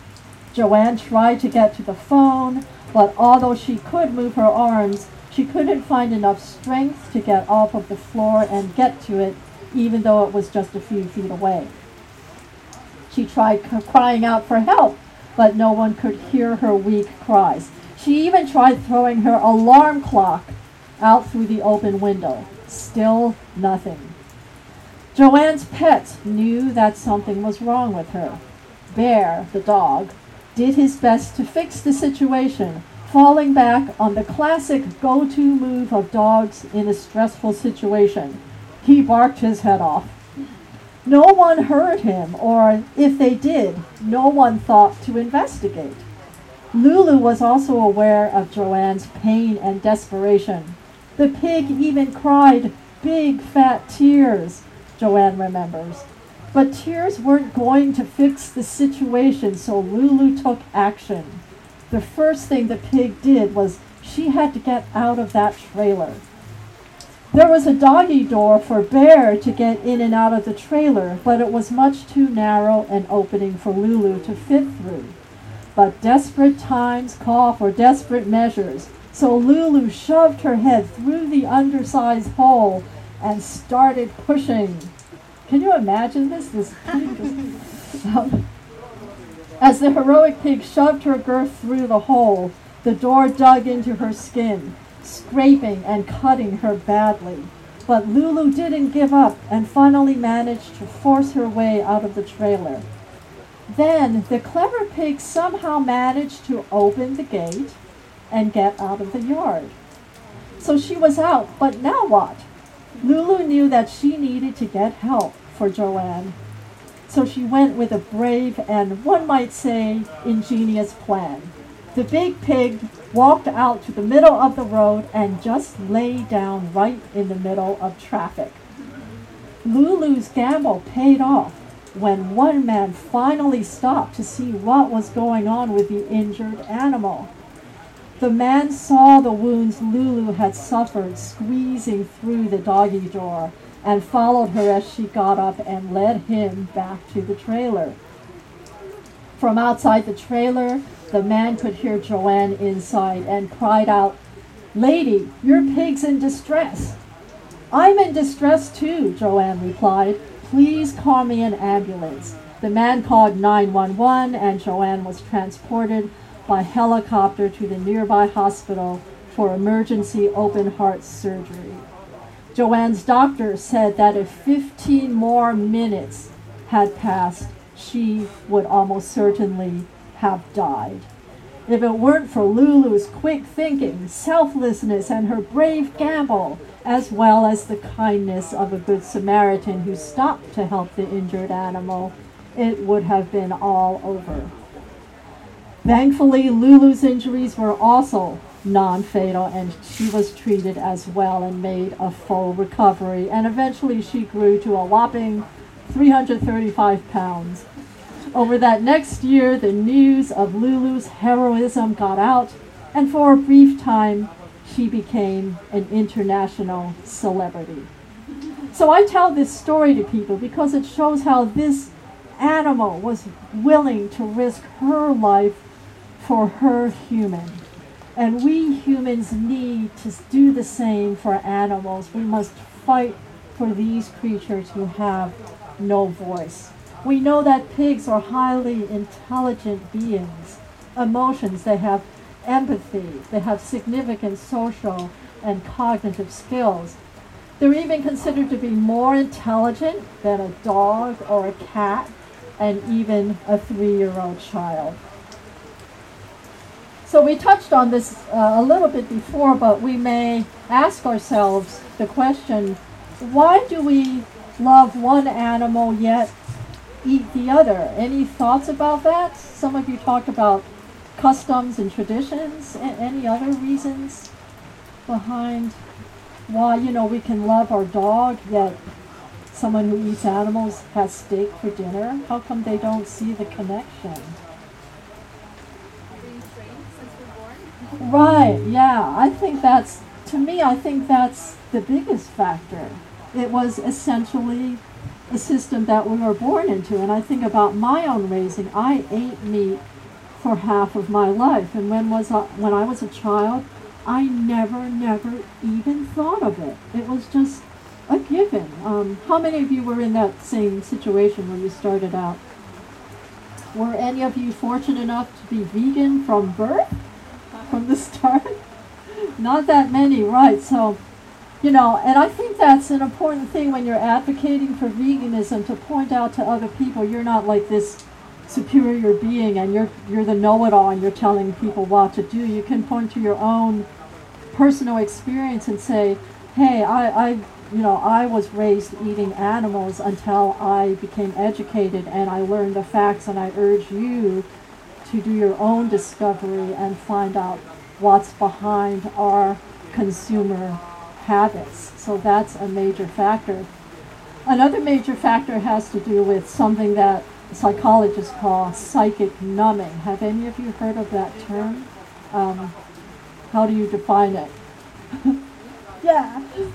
Joanne tried to get to the phone, but although she could move her arms, she couldn't find enough strength to get off of the floor and get to it, even though it was just a few feet away. She tried c- crying out for help, but no one could hear her weak cries. She even tried throwing her alarm clock out through the open window. Still nothing. Joanne's pets knew that something was wrong with her. Bear, the dog, did his best to fix the situation, falling back on the classic go to move of dogs in a stressful situation. He barked his head off. No one heard him, or if they did, no one thought to investigate. Lulu was also aware of Joanne's pain and desperation. The pig even cried big fat tears, Joanne remembers. But tears weren't going to fix the situation, so Lulu took action. The first thing the pig did was she had to get out of that trailer. There was a doggy door for Bear to get in and out of the trailer, but it was much too narrow an opening for Lulu to fit through. But desperate times call for desperate measures, so Lulu shoved her head through the undersized hole and started pushing. Can you imagine this? This just- As the heroic pig shoved her girth through the hole, the door dug into her skin, scraping and cutting her badly. But Lulu didn't give up and finally managed to force her way out of the trailer. Then the clever pig somehow managed to open the gate and get out of the yard. So she was out, but now what? Lulu knew that she needed to get help for Joanne. So she went with a brave and, one might say, ingenious plan. The big pig walked out to the middle of the road and just lay down right in the middle of traffic. Lulu's gamble paid off when one man finally stopped to see what was going on with the injured animal. The man saw the wounds Lulu had suffered squeezing through the doggy door and followed her as she got up and led him back to the trailer. From outside the trailer, the man could hear Joanne inside and cried out, Lady, your pig's in distress. I'm in distress too, Joanne replied. Please call me an ambulance. The man called 911 and Joanne was transported by helicopter to the nearby hospital for emergency open heart surgery. Joanne's doctor said that if 15 more minutes had passed, she would almost certainly have died. If it weren't for Lulu's quick thinking, selflessness, and her brave gamble, as well as the kindness of a good Samaritan who stopped to help the injured animal, it would have been all over. Thankfully, Lulu's injuries were also non fatal and she was treated as well and made a full recovery. And eventually, she grew to a whopping 335 pounds. Over that next year, the news of Lulu's heroism got out, and for a brief time, she became an international celebrity. So I tell this story to people because it shows how this animal was willing to risk her life for her human. And we humans need to do the same for animals. We must fight for these creatures who have no voice. We know that pigs are highly intelligent beings, emotions, they have empathy, they have significant social and cognitive skills. They're even considered to be more intelligent than a dog or a cat and even a three year old child. So we touched on this uh, a little bit before, but we may ask ourselves the question why do we love one animal yet eat the other? Any thoughts about that? Some of you talked about customs and traditions. A- any other reasons behind why, you know, we can love our dog yet someone who eats animals has steak for dinner? How come they don't see the connection? Being trained since we're born. Right, yeah. I think that's, to me, I think that's the biggest factor. It was essentially a system that we were born into. And I think about my own raising. I ate meat for half of my life. And when, was I, when I was a child, I never, never even thought of it. It was just a given. Um, how many of you were in that same situation when you started out? Were any of you fortunate enough to be vegan from birth? (laughs) From the start? Not that many, right? So, you know, and I think that's an important thing when you're advocating for veganism to point out to other people you're not like this superior being and you're you're the know-it-all and you're telling people what to do. You can point to your own personal experience and say, "Hey, I, I you know, I was raised eating animals until I became educated and I learned the facts and I urge you to do your own discovery and find out what's behind our consumer habits. So that's a major factor. Another major factor has to do with something that psychologists call psychic numbing. Have any of you heard of that term? Um, how do you define it? (laughs) yeah. Because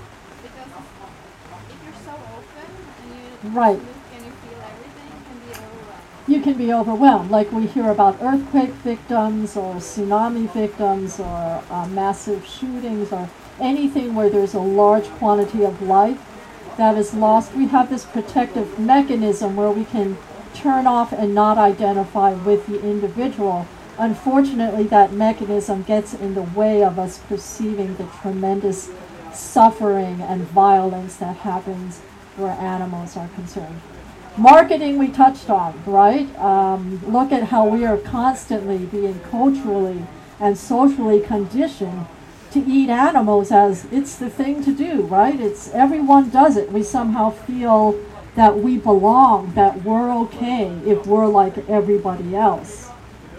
if you're so open and you Right. look and you feel everything, it can be overwhelming. You can be overwhelmed. Like we hear about earthquake victims or tsunami victims or uh, massive shootings or anything where there's a large quantity of life that is lost. We have this protective mechanism where we can turn off and not identify with the individual. Unfortunately, that mechanism gets in the way of us perceiving the tremendous suffering and violence that happens where animals are concerned. Marketing we touched on, right? Um, look at how we are constantly being culturally and socially conditioned to eat animals as it's the thing to do, right? It's everyone does it. We somehow feel that we belong, that we're okay if we're like everybody else.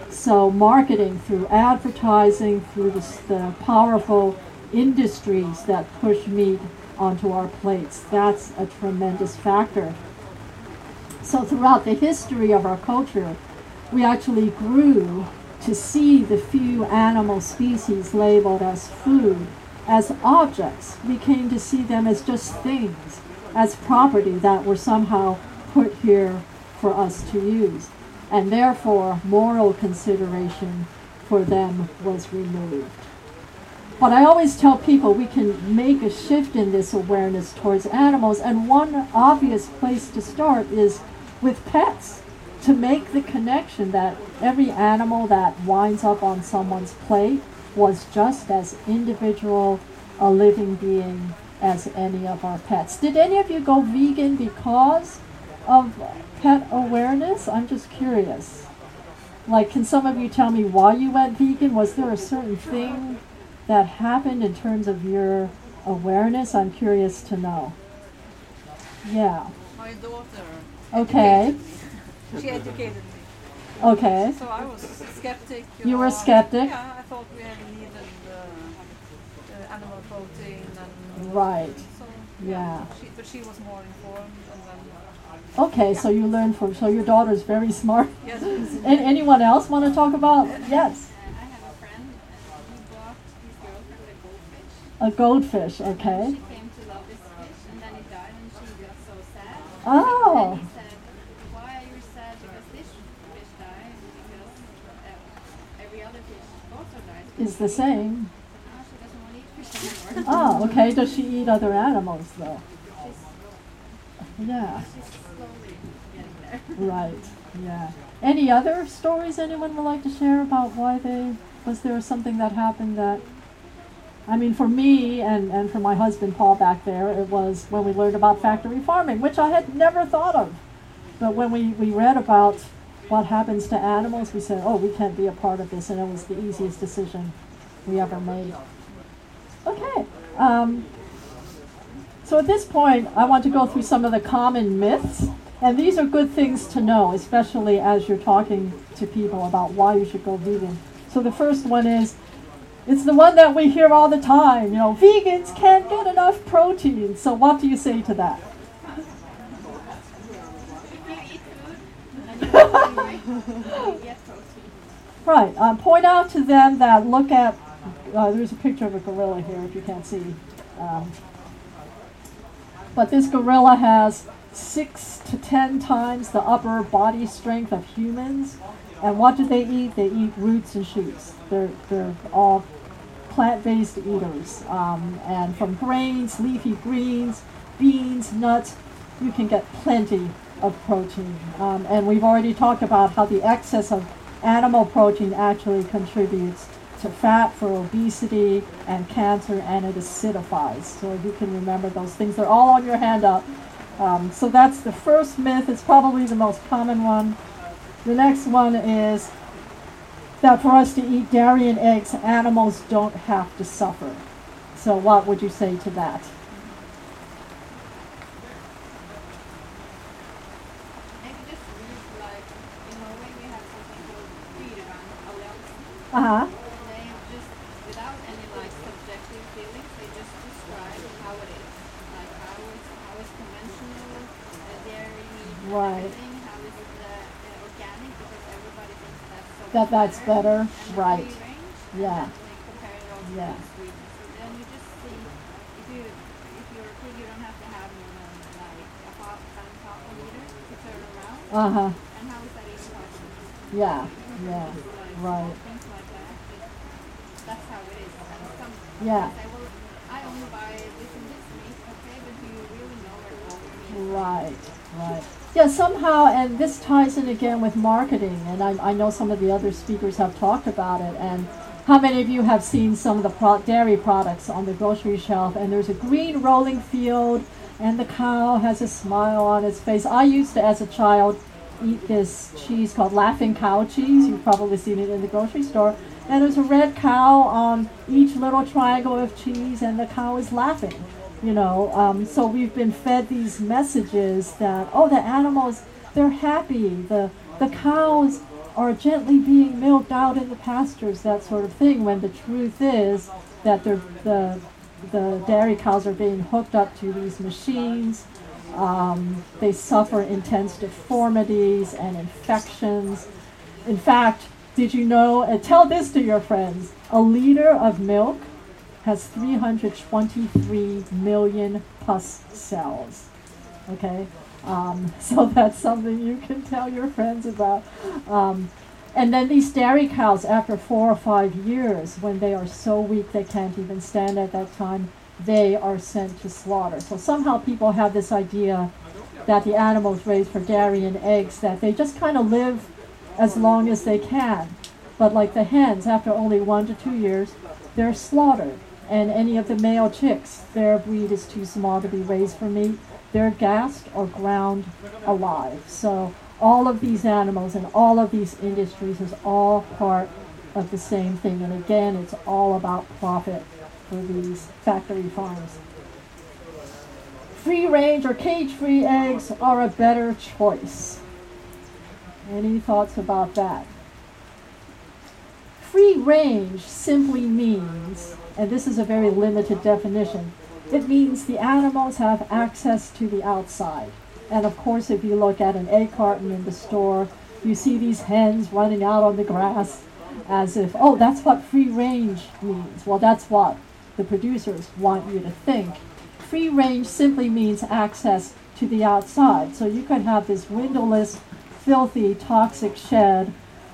So marketing through advertising, through the, the powerful industries that push meat onto our plates, that's a tremendous factor. So throughout the history of our culture, we actually grew to see the few animal species labeled as food as objects. We came to see them as just things, as property that were somehow put here for us to use. And therefore, moral consideration for them was removed. But I always tell people we can make a shift in this awareness towards animals, and one obvious place to start is with pets. To make the connection that every animal that winds up on someone's plate was just as individual a living being as any of our pets. Did any of you go vegan because of pet awareness? I'm just curious. Like, can some of you tell me why you went vegan? Was there a certain thing that happened in terms of your awareness? I'm curious to know. Yeah. My daughter, Okay. she educated me. Okay. So I was skeptic. You know, were skeptic? Yeah, I thought we had needed uh, uh, animal protein and. Right. So, Yeah. She, but she was more informed, and then. Okay, so you learned from, so your daughter's very smart. (laughs) Yes. (laughs) And anyone else want to talk about? Yes. Uh, I have a friend and he bought his girlfriend a goldfish. A goldfish, okay. She came to love this fish and then it died and she got so sad. Oh. And he said, why are you sad because this fish died? Because uh, every other fish also died. Is the same. Oh, okay. Does she eat other animals though? Yeah. Right. Yeah. Any other stories anyone would like to share about why they was there something that happened that I mean for me and, and for my husband Paul back there it was when we learned about factory farming, which I had never thought of. But when we, we read about what happens to animals, we said, Oh, we can't be a part of this and it was the easiest decision we ever made. Okay. Um, so at this point, I want to go through some of the common myths. And these are good things to know, especially as you're talking to people about why you should go vegan. So the first one is it's the one that we hear all the time, you know, vegans can't get enough protein. So what do you say to that? If you eat food and you're not hungry, you get protein. (laughs) Right. Um, point out to them that look at, uh, there's a picture of a gorilla here if you can't see. Um, but this gorilla has six to ten times the upper body strength of humans. And what do they eat? They eat roots and shoots. They're, they're all plant-based eaters. Um, and from grains, leafy greens, beans, nuts, you can get plenty of protein. Um, and we've already talked about how the excess of animal protein actually contributes to fat for obesity and cancer and it acidifies. So you can remember those things. They're all on your handout. Um, so that's the first myth. It's probably the most common one. The next one is that for us to eat dairy and eggs, animals don't have to suffer. So, what would you say to that? Maybe just read like in Norway we have something called Dyrevern Alliance. Uh huh. They just without any like subjective feelings, they just describe how it is. Like how is how is conventional uh, dairy Right. everything, how is it uh, uh, organic because everybody thinks that's so That that's better. Right. range, Yeah. and then they compare it also Yeah. to Sweden. So then you just see if you if you're a pig you don't have to have more than like a half and half a liter to turn around. Uh huh. And how is that even possible? Yeah. Yeah. Right. Things like that. Just, that's how it is. And some Yeah. I only buy this and this meat, okay, but do you really know where all your meat? Right, right. Yeah, somehow, and this ties in again with marketing, and I, I know some of the other speakers have talked about it. And how many of you have seen some of the pro- dairy products on the grocery shelf? And there's a green rolling field, and the cow has a smile on its face. I used to, as a child, eat this cheese called Laughing Cow cheese. You've probably seen it in the grocery store. And there's a red cow on each little triangle of cheese, and the cow is laughing you know? Um, so we've been fed these messages that oh the animals they're happy. The the cows are gently being milked out in the pastures that sort of thing when the truth is that they're the the dairy cows are being hooked up to these machines. Um, they suffer intense deformities and infections. In fact did you know and tell this to your friends a liter of milk has 323 million pus cells. Okay, um, (laughs) so that's something you can tell your friends about. Um, and then these dairy cows, after four or five years, when they are so weak they can't even stand at that time, they are sent to slaughter. So somehow people have this idea that the animals raised for dairy and eggs, that they just kind of live as long as they can. But like the hens, after only one to two years, they're slaughtered. And any of the male chicks, their breed is too small to be raised for meat. They're gassed or ground alive. So all of these animals and all of these industries is all part of the same thing. And again, it's all about profit for these factory farms. Free range or cage free eggs are a better choice. Any thoughts about that? Free range simply means, and this is a very limited definition, it means the animals have access to the outside. And of course, if you look at an egg carton in the store, you see these hens running out on the grass as if, oh, that's what free range means. Well, that's what the producers want you to think. Free range simply means access to the outside. So you could have this windowless, filthy, toxic shed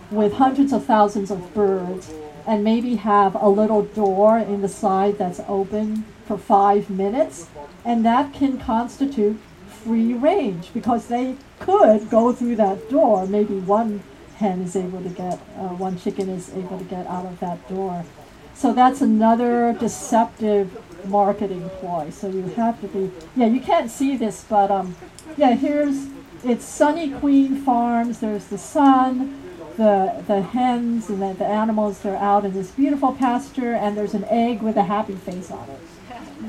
with hundreds of thousands of birds and maybe have a little door in the side that's open for five minutes, and that can constitute free range because they could go through that door. Maybe one hen is able to get, uh, one chicken is able to get out of that door. So that's another deceptive marketing ploy. So you have to be, yeah, you can't see this, but um, yeah, here's it's Sunny Queen Farms. There's the sun, the the hens, and the, the animals. They're out in this beautiful pasture, and there's an egg with a happy face on it. (laughs)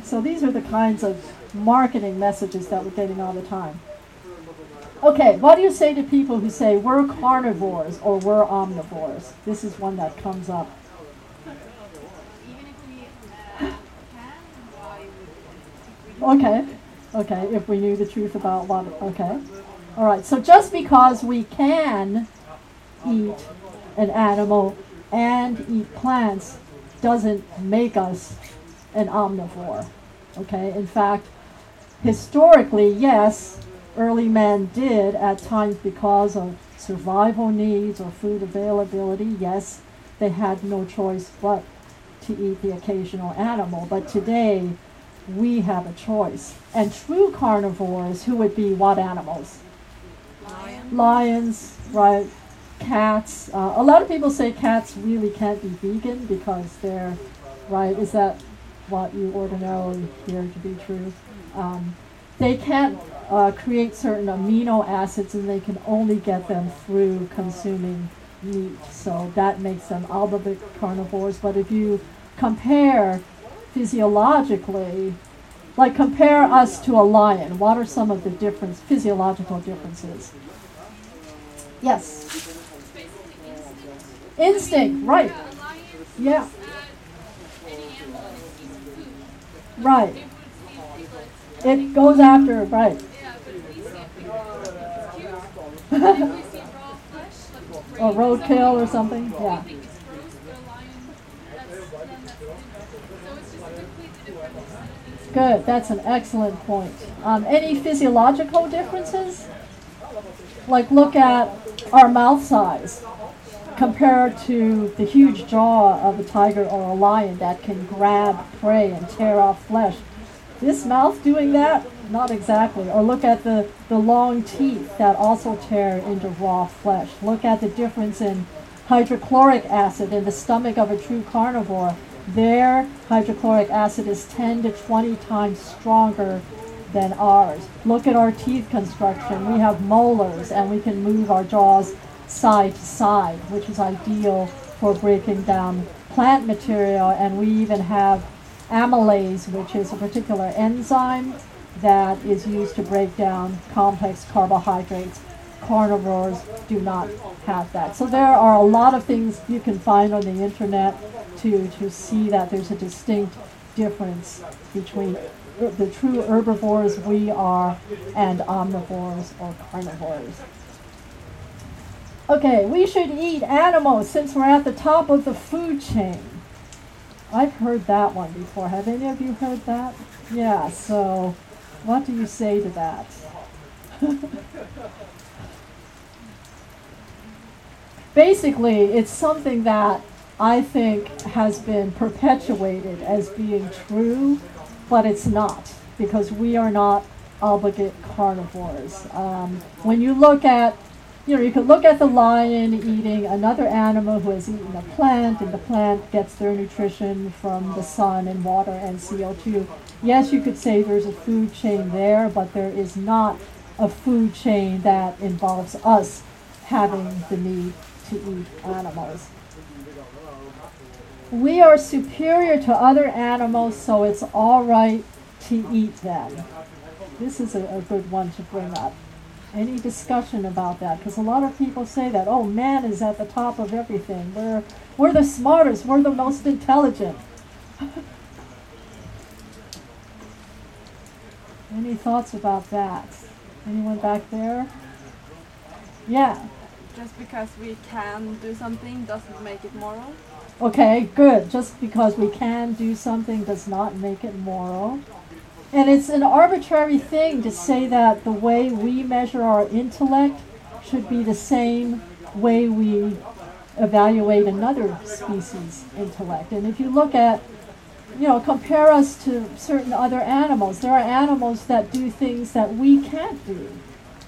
So these are the kinds of marketing messages that we're getting all the time. Okay, what do you say to people who say we're carnivores or we're omnivores? This is one that comes up. Even if we can, why would we? Okay, okay, if we knew the truth about what, okay. All right, so just because we can eat an animal and eat plants doesn't make us an omnivore. Okay, in fact, historically, yes, early men did at times because of survival needs or food availability. Yes, they had no choice but to eat the occasional animal. But today, we have a choice. And true carnivores, who would be what animals? Lions, right? Cats. Uh, a lot of people say cats really can't be vegan because they're, right? Is that what you ordinarily hear to be true? Um, they can't uh, create certain amino acids and they can only get them through consuming meat. So that makes them obligate carnivores. But if you compare physiologically, like compare us to a lion, what are some of the difference, physiological differences? Yes. Instinct. Right. Yeah, right. It goes after, right. (laughs) Or roadkill or something, yeah. We think it's gross, but a lion, that's, then that's different. So it's just a completely different instinct. Good, that's an excellent point. Um, any physiological differences? Like look at our mouth size compared to the huge jaw of a tiger or a lion that can grab prey and tear off flesh. This mouth doing that? Not exactly. Or look at the, the long teeth that also tear into raw flesh. Look at the difference in hydrochloric acid in the stomach of a true carnivore. Their hydrochloric acid is 10 to 20 times stronger than ours. Look at our teeth construction. We have molars and we can move our jaws side to side, which is ideal for breaking down plant material. And we even have amylase, which is a particular enzyme that is used to break down complex carbohydrates. Carnivores do not have that. So there are a lot of things you can find on the internet to, to see that there's a distinct difference between the true herbivores we are and omnivores or carnivores. Okay, we should eat animals since we're at the top of the food chain. I've heard that one before. Have any of you heard that? Yeah, so what do you say to that? (laughs) Basically, it's something that I think has been perpetuated as being true, but it's not because we are not obligate carnivores. Um, when you look at you know, you could look at the lion eating another animal who has eaten a plant, and the plant gets their nutrition from the sun and water and CO2. Yes, you could say there's a food chain there, but there is not a food chain that involves us having the need to eat animals. We are superior to other animals, so it's all right to eat them. This is a, a good one to bring up. Any discussion about that? Because a lot of people say that oh man is at the top of everything. We're we're the smartest. We're the most intelligent. (laughs) Any thoughts about that? Anyone back there? Yeah Just because we can do something doesn't make it moral. okay good just because we can do something does not make it moral and it's an arbitrary thing to say that the way we measure our intellect should be the same way we evaluate another species' intellect. And if you look at, you know, compare us to certain other animals, there are animals that do things that we can't do.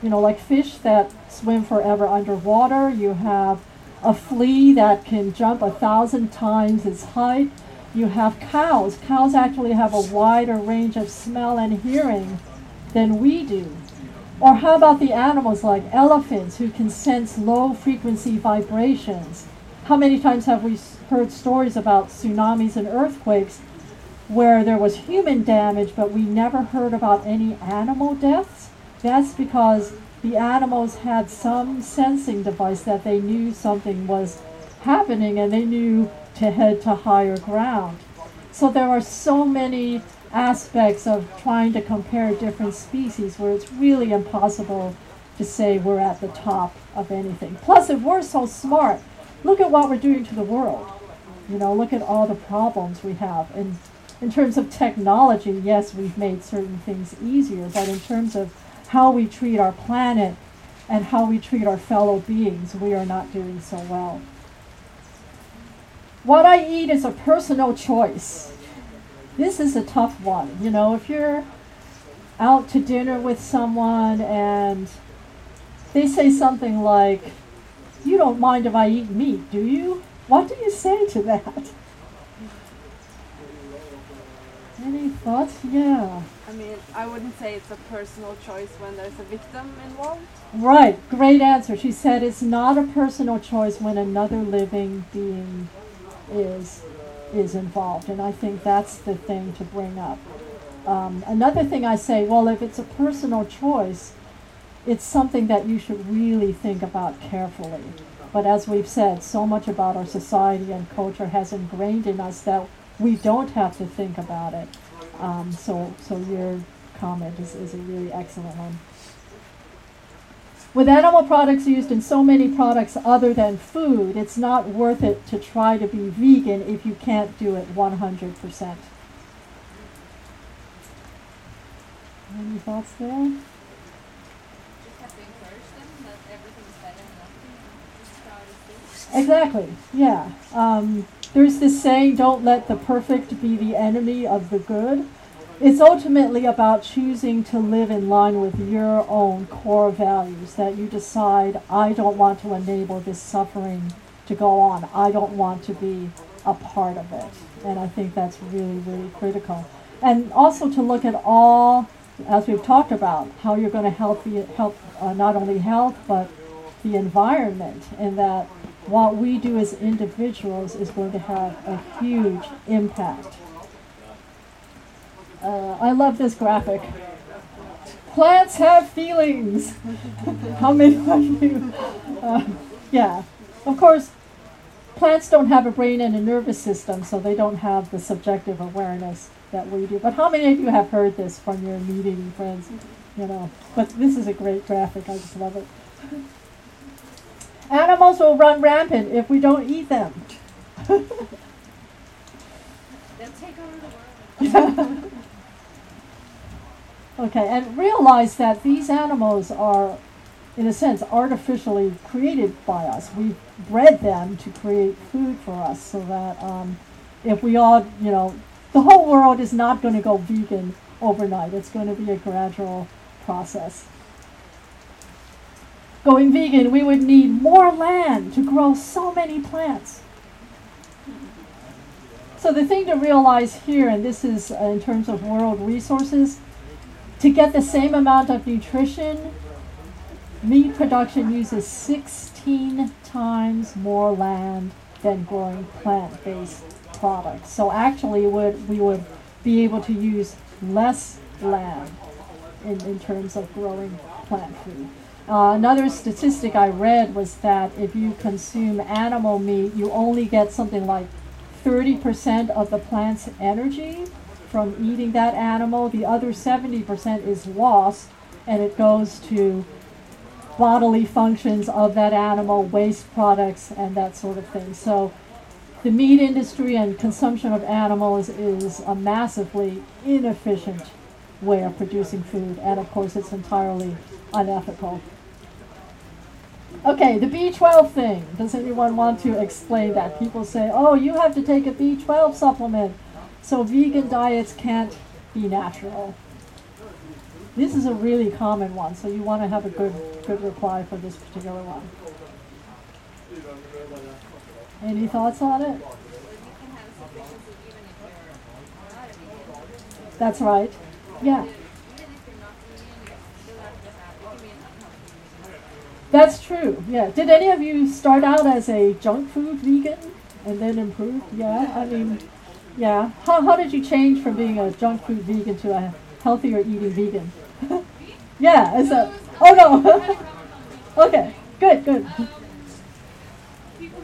You know, like fish that swim forever underwater. You have a flea that can jump a thousand times its height. You have cows. Cows actually have a wider range of smell and hearing than we do. Or how about the animals like elephants who can sense low frequency vibrations? How many times have we heard stories about tsunamis and earthquakes where there was human damage but we never heard about any animal deaths? That's because the animals had some sensing device that they knew something was happening and they knew to head to higher ground. So there are so many aspects of trying to compare different species where it's really impossible to say we're at the top of anything. Plus, if we're so smart, look at what we're doing to the world. You know, look at all the problems we have. And in terms of technology, yes, we've made certain things easier, but in terms of how we treat our planet and how we treat our fellow beings, we are not doing so well. What I eat is a personal choice. This is a tough one. You know, if you're out to dinner with someone and they say something like, You don't mind if I eat meat, do you? What do you say to that? Any thoughts? Yeah. I mean, I wouldn't say it's a personal choice when there's a victim involved. Right, great answer. She said it's not a personal choice when another living being is is involved, and I think that's the thing to bring up. Um, another thing I say, well, if it's a personal choice, it's something that you should really think about carefully. But as we've said, so much about our society and culture has ingrained in us that we don't have to think about it. Um, so, so your comment is, is a really excellent one. With animal products used in so many products other than food, it's not worth it to try to be vegan if you can't do it 100%. Any thoughts there? Just have to encourage them that everything's better than nothing and just try to see. Exactly, yeah. Um, there's this saying, don't let the perfect be the enemy of the good. It's ultimately about choosing to live in line with your own core values, that you decide, I don't want to enable this suffering to go on. I don't want to be a part of it. And I think that's really, really critical. And also to look at all, as we've talked about, how you're going to help, the, help uh, not only health, but the environment, and that what we do as individuals is going to have a huge impact. Uh, I love this graphic. Plants have feelings. (laughs) How many of you? Uh, yeah, of course, plants don't have a brain and a nervous system, so they don't have the subjective awareness that we do. But how many of you have heard this from your meeting friends? You know, but this is a great graphic. I just love it. Animals will run rampant if we don't eat them. They'll take over the world. (laughs) Okay, and realize that these animals are, in a sense, artificially created by us. We've bred them to create food for us so that um, if we all, you know, the whole world is not going to go vegan overnight. It's going to be a gradual process. Going vegan, we would need more land to grow so many plants. So the thing to realize here, and this is uh, in terms of world resources, to get the same amount of nutrition, meat production uses 16 times more land than growing plant-based products. So actually would we would be able to use less land in, in terms of growing plant food. Uh, another statistic I read was that if you consume animal meat, you only get something like 30% of the plant's energy from eating that animal. The other 70% is lost and it goes to bodily functions of that animal, waste products, and that sort of thing. So the meat industry and consumption of animals is a massively inefficient way of producing food, and of course, it's entirely unethical. Okay, the B12 thing. Does anyone want to explain that? People say, oh, you have to take a B12 supplement, so vegan diets can't be natural. This is a really common one, so you want to have a good good reply for this particular one. Any thoughts on it? That's right. Yeah, Even if you're not vegan, you still have to have, you can be an unhealthy vegan. That's true. Yeah. Did any of you start out as a junk food vegan and then improve? Yeah. I mean, yeah. How how did you change from being a junk food vegan to a healthier eating vegan? (laughs) yeah. As a oh no. (laughs) okay. Good. Good. people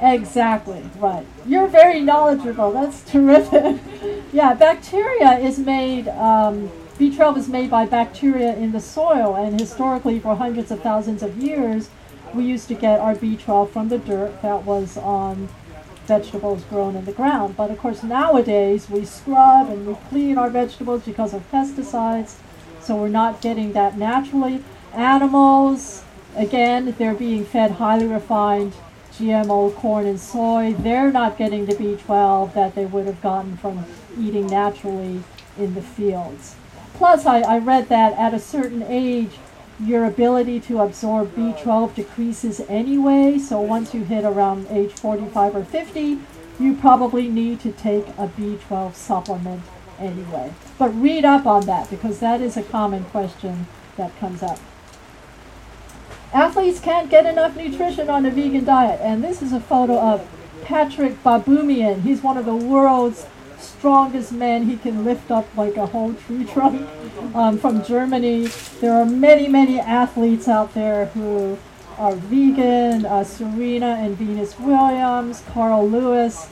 Exactly, right. You're very knowledgeable. That's terrific. (laughs) yeah, bacteria is made, um, B12 is made by bacteria in the soil, and historically, for hundreds of thousands of years, we used to get our B12 from the dirt that was on vegetables grown in the ground. But of course, nowadays, we scrub and we clean our vegetables because of pesticides, so we're not getting that naturally. Animals, again, they're being fed highly refined GMO corn and soy, they're not getting the B12 that they would have gotten from eating naturally in the fields. Plus, I, I read that at a certain age, your ability to absorb B12 decreases anyway. So once you hit around age 45 or 50, you probably need to take a B12 supplement anyway. But read up on that because that is a common question that comes up. Athletes can't get enough nutrition on a vegan diet, and this is a photo of Patrick Baboumian. He's one of the world's strongest men. He can lift up like a whole tree (laughs) trunk um, from Germany. There are many, many athletes out there who are vegan. Uh, Serena and Venus Williams, Carl Lewis,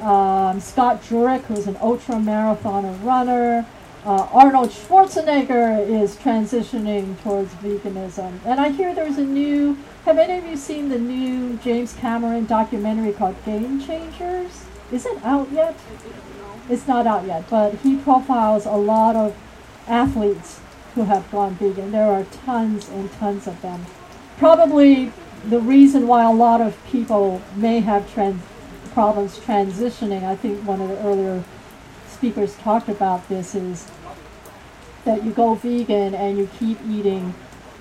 um, Scott Jurek, who's an ultra marathoner runner. Uh, Arnold Schwarzenegger is transitioning towards veganism. And I hear there's a new, have any of you seen the new James Cameron documentary called Game Changers? Is it out yet? It's not out yet, but he profiles a lot of athletes who have gone vegan. There are tons and tons of them. Probably the reason why a lot of people may have trans- problems transitioning, I think one of the earlier speakers talked about this, is that you go vegan and you keep eating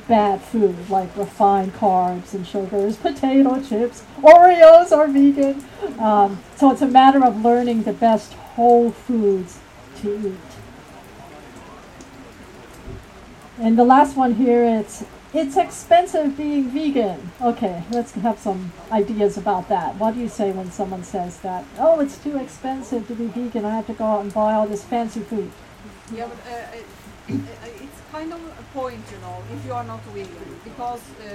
bad food like refined carbs and sugars, (laughs) potato chips, Oreos are vegan. Um, so it's a matter of learning the best whole foods to eat. And the last one here, it's it's expensive being vegan. Okay, let's have some ideas about that. What do you say when someone says that? Oh, it's too expensive to be vegan. I have to go out and buy all this fancy food. Yeah, but uh, it, it- it's kind of a point, you know, if you are not vegan, because uh,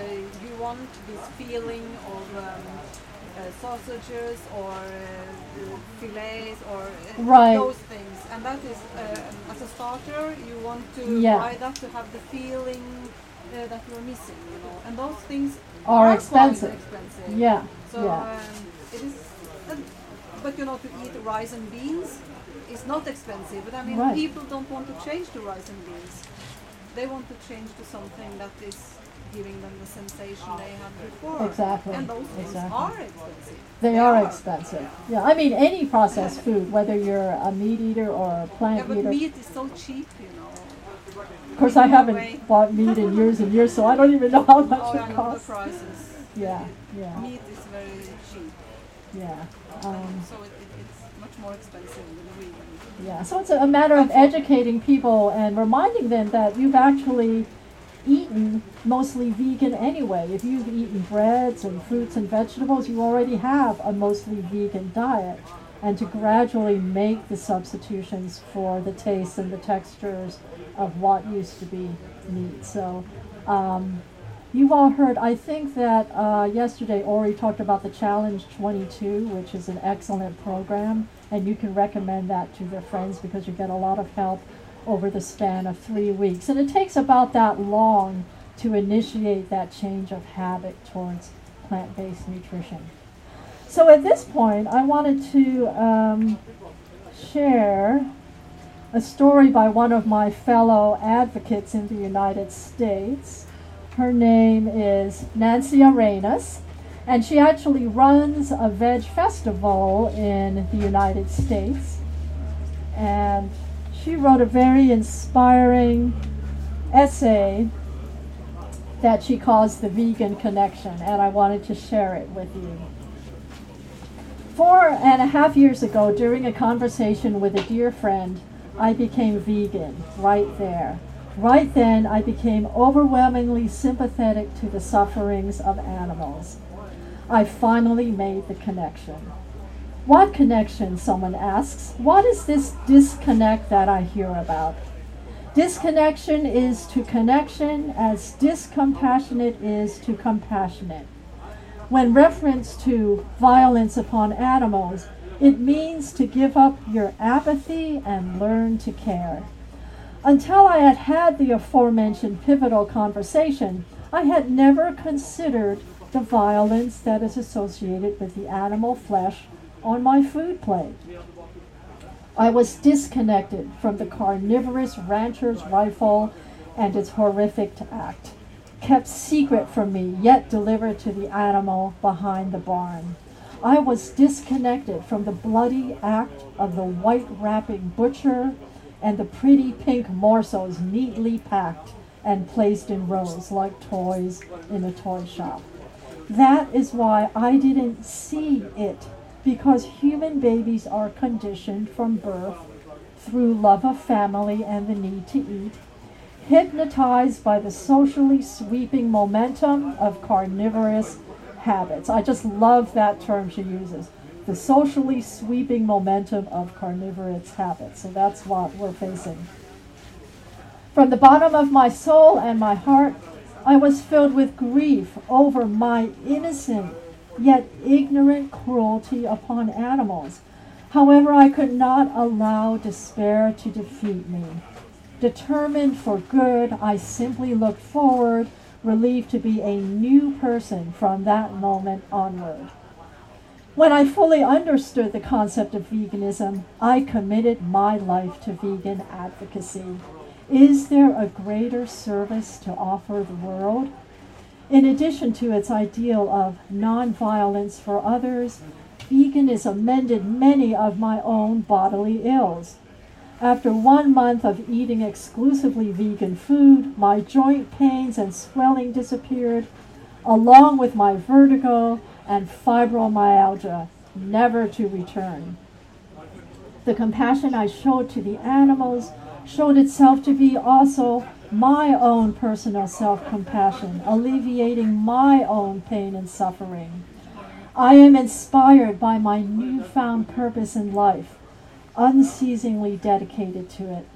you want this feeling of um, uh, sausages or uh, fillets or uh, Right. those things, and that is uh, as a starter, you want to Yeah. buy that to have the feeling uh, that you're missing, you know, and those things Are quite expensive. expensive. Yeah, So yeah. um, it is, and, but you know, to eat rice and beans is not expensive. But I mean, Right. people don't want to change to rice and beans. They want to change to something that is giving them the sensation they had before. Exactly, And those things exactly. are expensive. They are expensive. Yeah, I mean any processed (laughs) food, whether you're a meat eater or a Yeah, plant but eater. meat is so cheap, you know. Of course, I haven't bought meat in years and years, so I don't even know how much Oh, it costs. prices. Yeah, yeah, Meat is very cheap, yeah. Um, so it, it, it's much more expensive than vegan. Yeah, so it's a, a matter of educating people and reminding them that you've actually eaten mostly vegan anyway. If you've eaten breads and fruits and vegetables, you already have a mostly vegan diet. And to gradually make the substitutions for the tastes and the textures of what used to be meat. So, um, You've all heard, I think that uh, yesterday Ori talked about the Challenge 22, which is an excellent program, and you can recommend that to your friends because you get a lot of help over the span of three weeks. And it takes about that long to initiate that change of habit towards plant based nutrition. So at this point, I wanted to um, share a story by one of my fellow advocates in the United States. Her name is Nancy Arenas, and she actually runs a veg festival in the United States. And she wrote a very inspiring essay that she calls The Vegan Connection, and I wanted to share it with you. Four and a half years ago, during a conversation with a dear friend, I became vegan right there. Right then, I became overwhelmingly sympathetic to the sufferings of animals. I finally made the connection. What connection? Someone asks. What is this disconnect that I hear about? Disconnection is to connection as discompassionate is to compassionate. When reference to violence upon animals, it means to give up your apathy and learn to care. Until I had had the aforementioned pivotal conversation, I had never considered the violence that is associated with the animal flesh on my food plate. I was disconnected from the carnivorous rancher's rifle and its horrific act, kept secret from me, yet delivered to the animal behind the barn. I was disconnected from the bloody act of the white wrapping butcher and the pretty pink morsels neatly packed and placed in rows like toys in a toy shop. That is why I didn't see it, because human babies are conditioned from birth through love of family and the need to eat, hypnotized by the socially sweeping momentum of carnivorous habits. I just love that term she uses the socially sweeping momentum of carnivorous habits. So that's what we're facing. From the bottom of my soul and my heart, I was filled with grief over my innocent yet ignorant cruelty upon animals. However, I could not allow despair to defeat me. Determined for good, I simply looked forward, relieved to be a new person from that moment onward. When I fully understood the concept of veganism, I committed my life to vegan advocacy. Is there a greater service to offer the world? In addition to its ideal of nonviolence for others, veganism mended many of my own bodily ills. After one month of eating exclusively vegan food, my joint pains and swelling disappeared, along with my vertigo and fibromyalgia, never to return. The compassion I showed to the animals showed itself to be also my own personal self compassion, alleviating my own pain and suffering. I am inspired by my newfound purpose in life, unceasingly dedicated to it.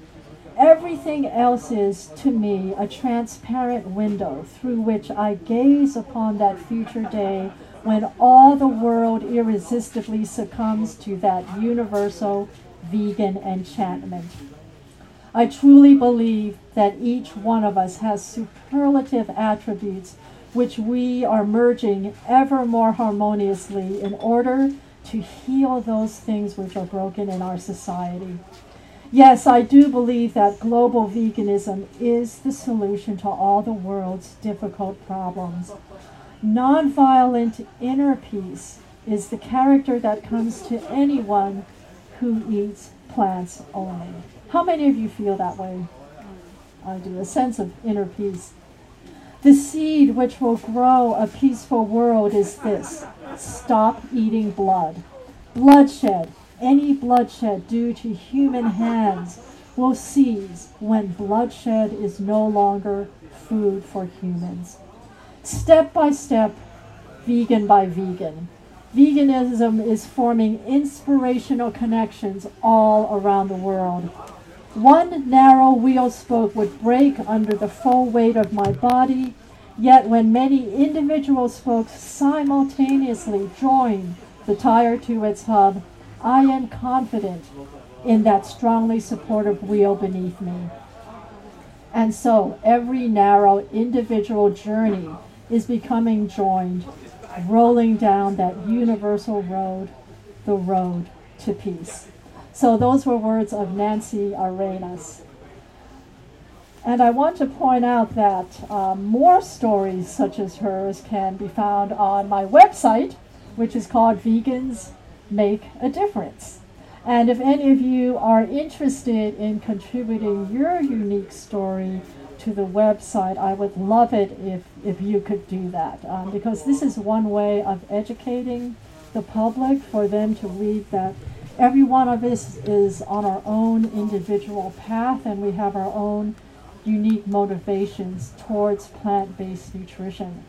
Everything else is, to me, a transparent window through which I gaze upon that future day when all the world irresistibly succumbs to that universal vegan enchantment. I truly believe that each one of us has superlative attributes which we are merging ever more harmoniously in order to heal those things which are broken in our society. Yes, I do believe that global veganism is the solution to all the world's difficult problems. Nonviolent inner peace is the character that comes to anyone who eats plants only. How many of you feel that way? I do, a sense of inner peace. The seed which will grow a peaceful world is this stop eating blood. Bloodshed, any bloodshed due to human hands, will cease when bloodshed is no longer food for humans. Step by step, vegan by vegan. Veganism is forming inspirational connections all around the world. One narrow wheel spoke would break under the full weight of my body, yet when many individual spokes simultaneously join the tire to its hub, I am confident in that strongly supportive wheel beneath me. And so every narrow individual journey is becoming joined, rolling down that universal road, the road to peace. So those were words of Nancy Arenas. And I want to point out that um, more stories such as hers can be found on my website, which is called Vegans Make a Difference. And if any of you are interested in contributing your unique story to the website, I would love it if, if you could do that. Um, because this is one way of educating the public for them to read that every one of us is on our own individual path and we have our own unique motivations towards plant based nutrition.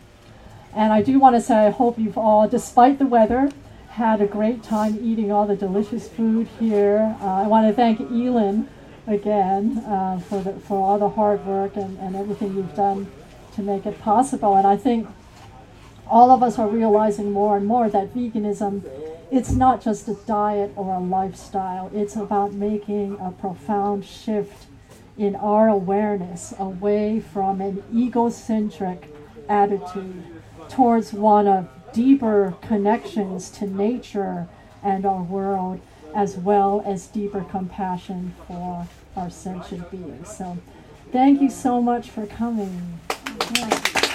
And I do want to say, I hope you've all, despite the weather, had a great time eating all the delicious food here. Uh, I want to thank Elin again uh, for, the, for all the hard work and, and everything you've done to make it possible. And I think all of us are realizing more and more that veganism it's not just a diet or a lifestyle, it's about making a profound shift in our awareness away from an egocentric attitude towards one of deeper connections to nature and our world, as well as deeper compassion for our sentient beings. So, thank you so much for coming. Yeah.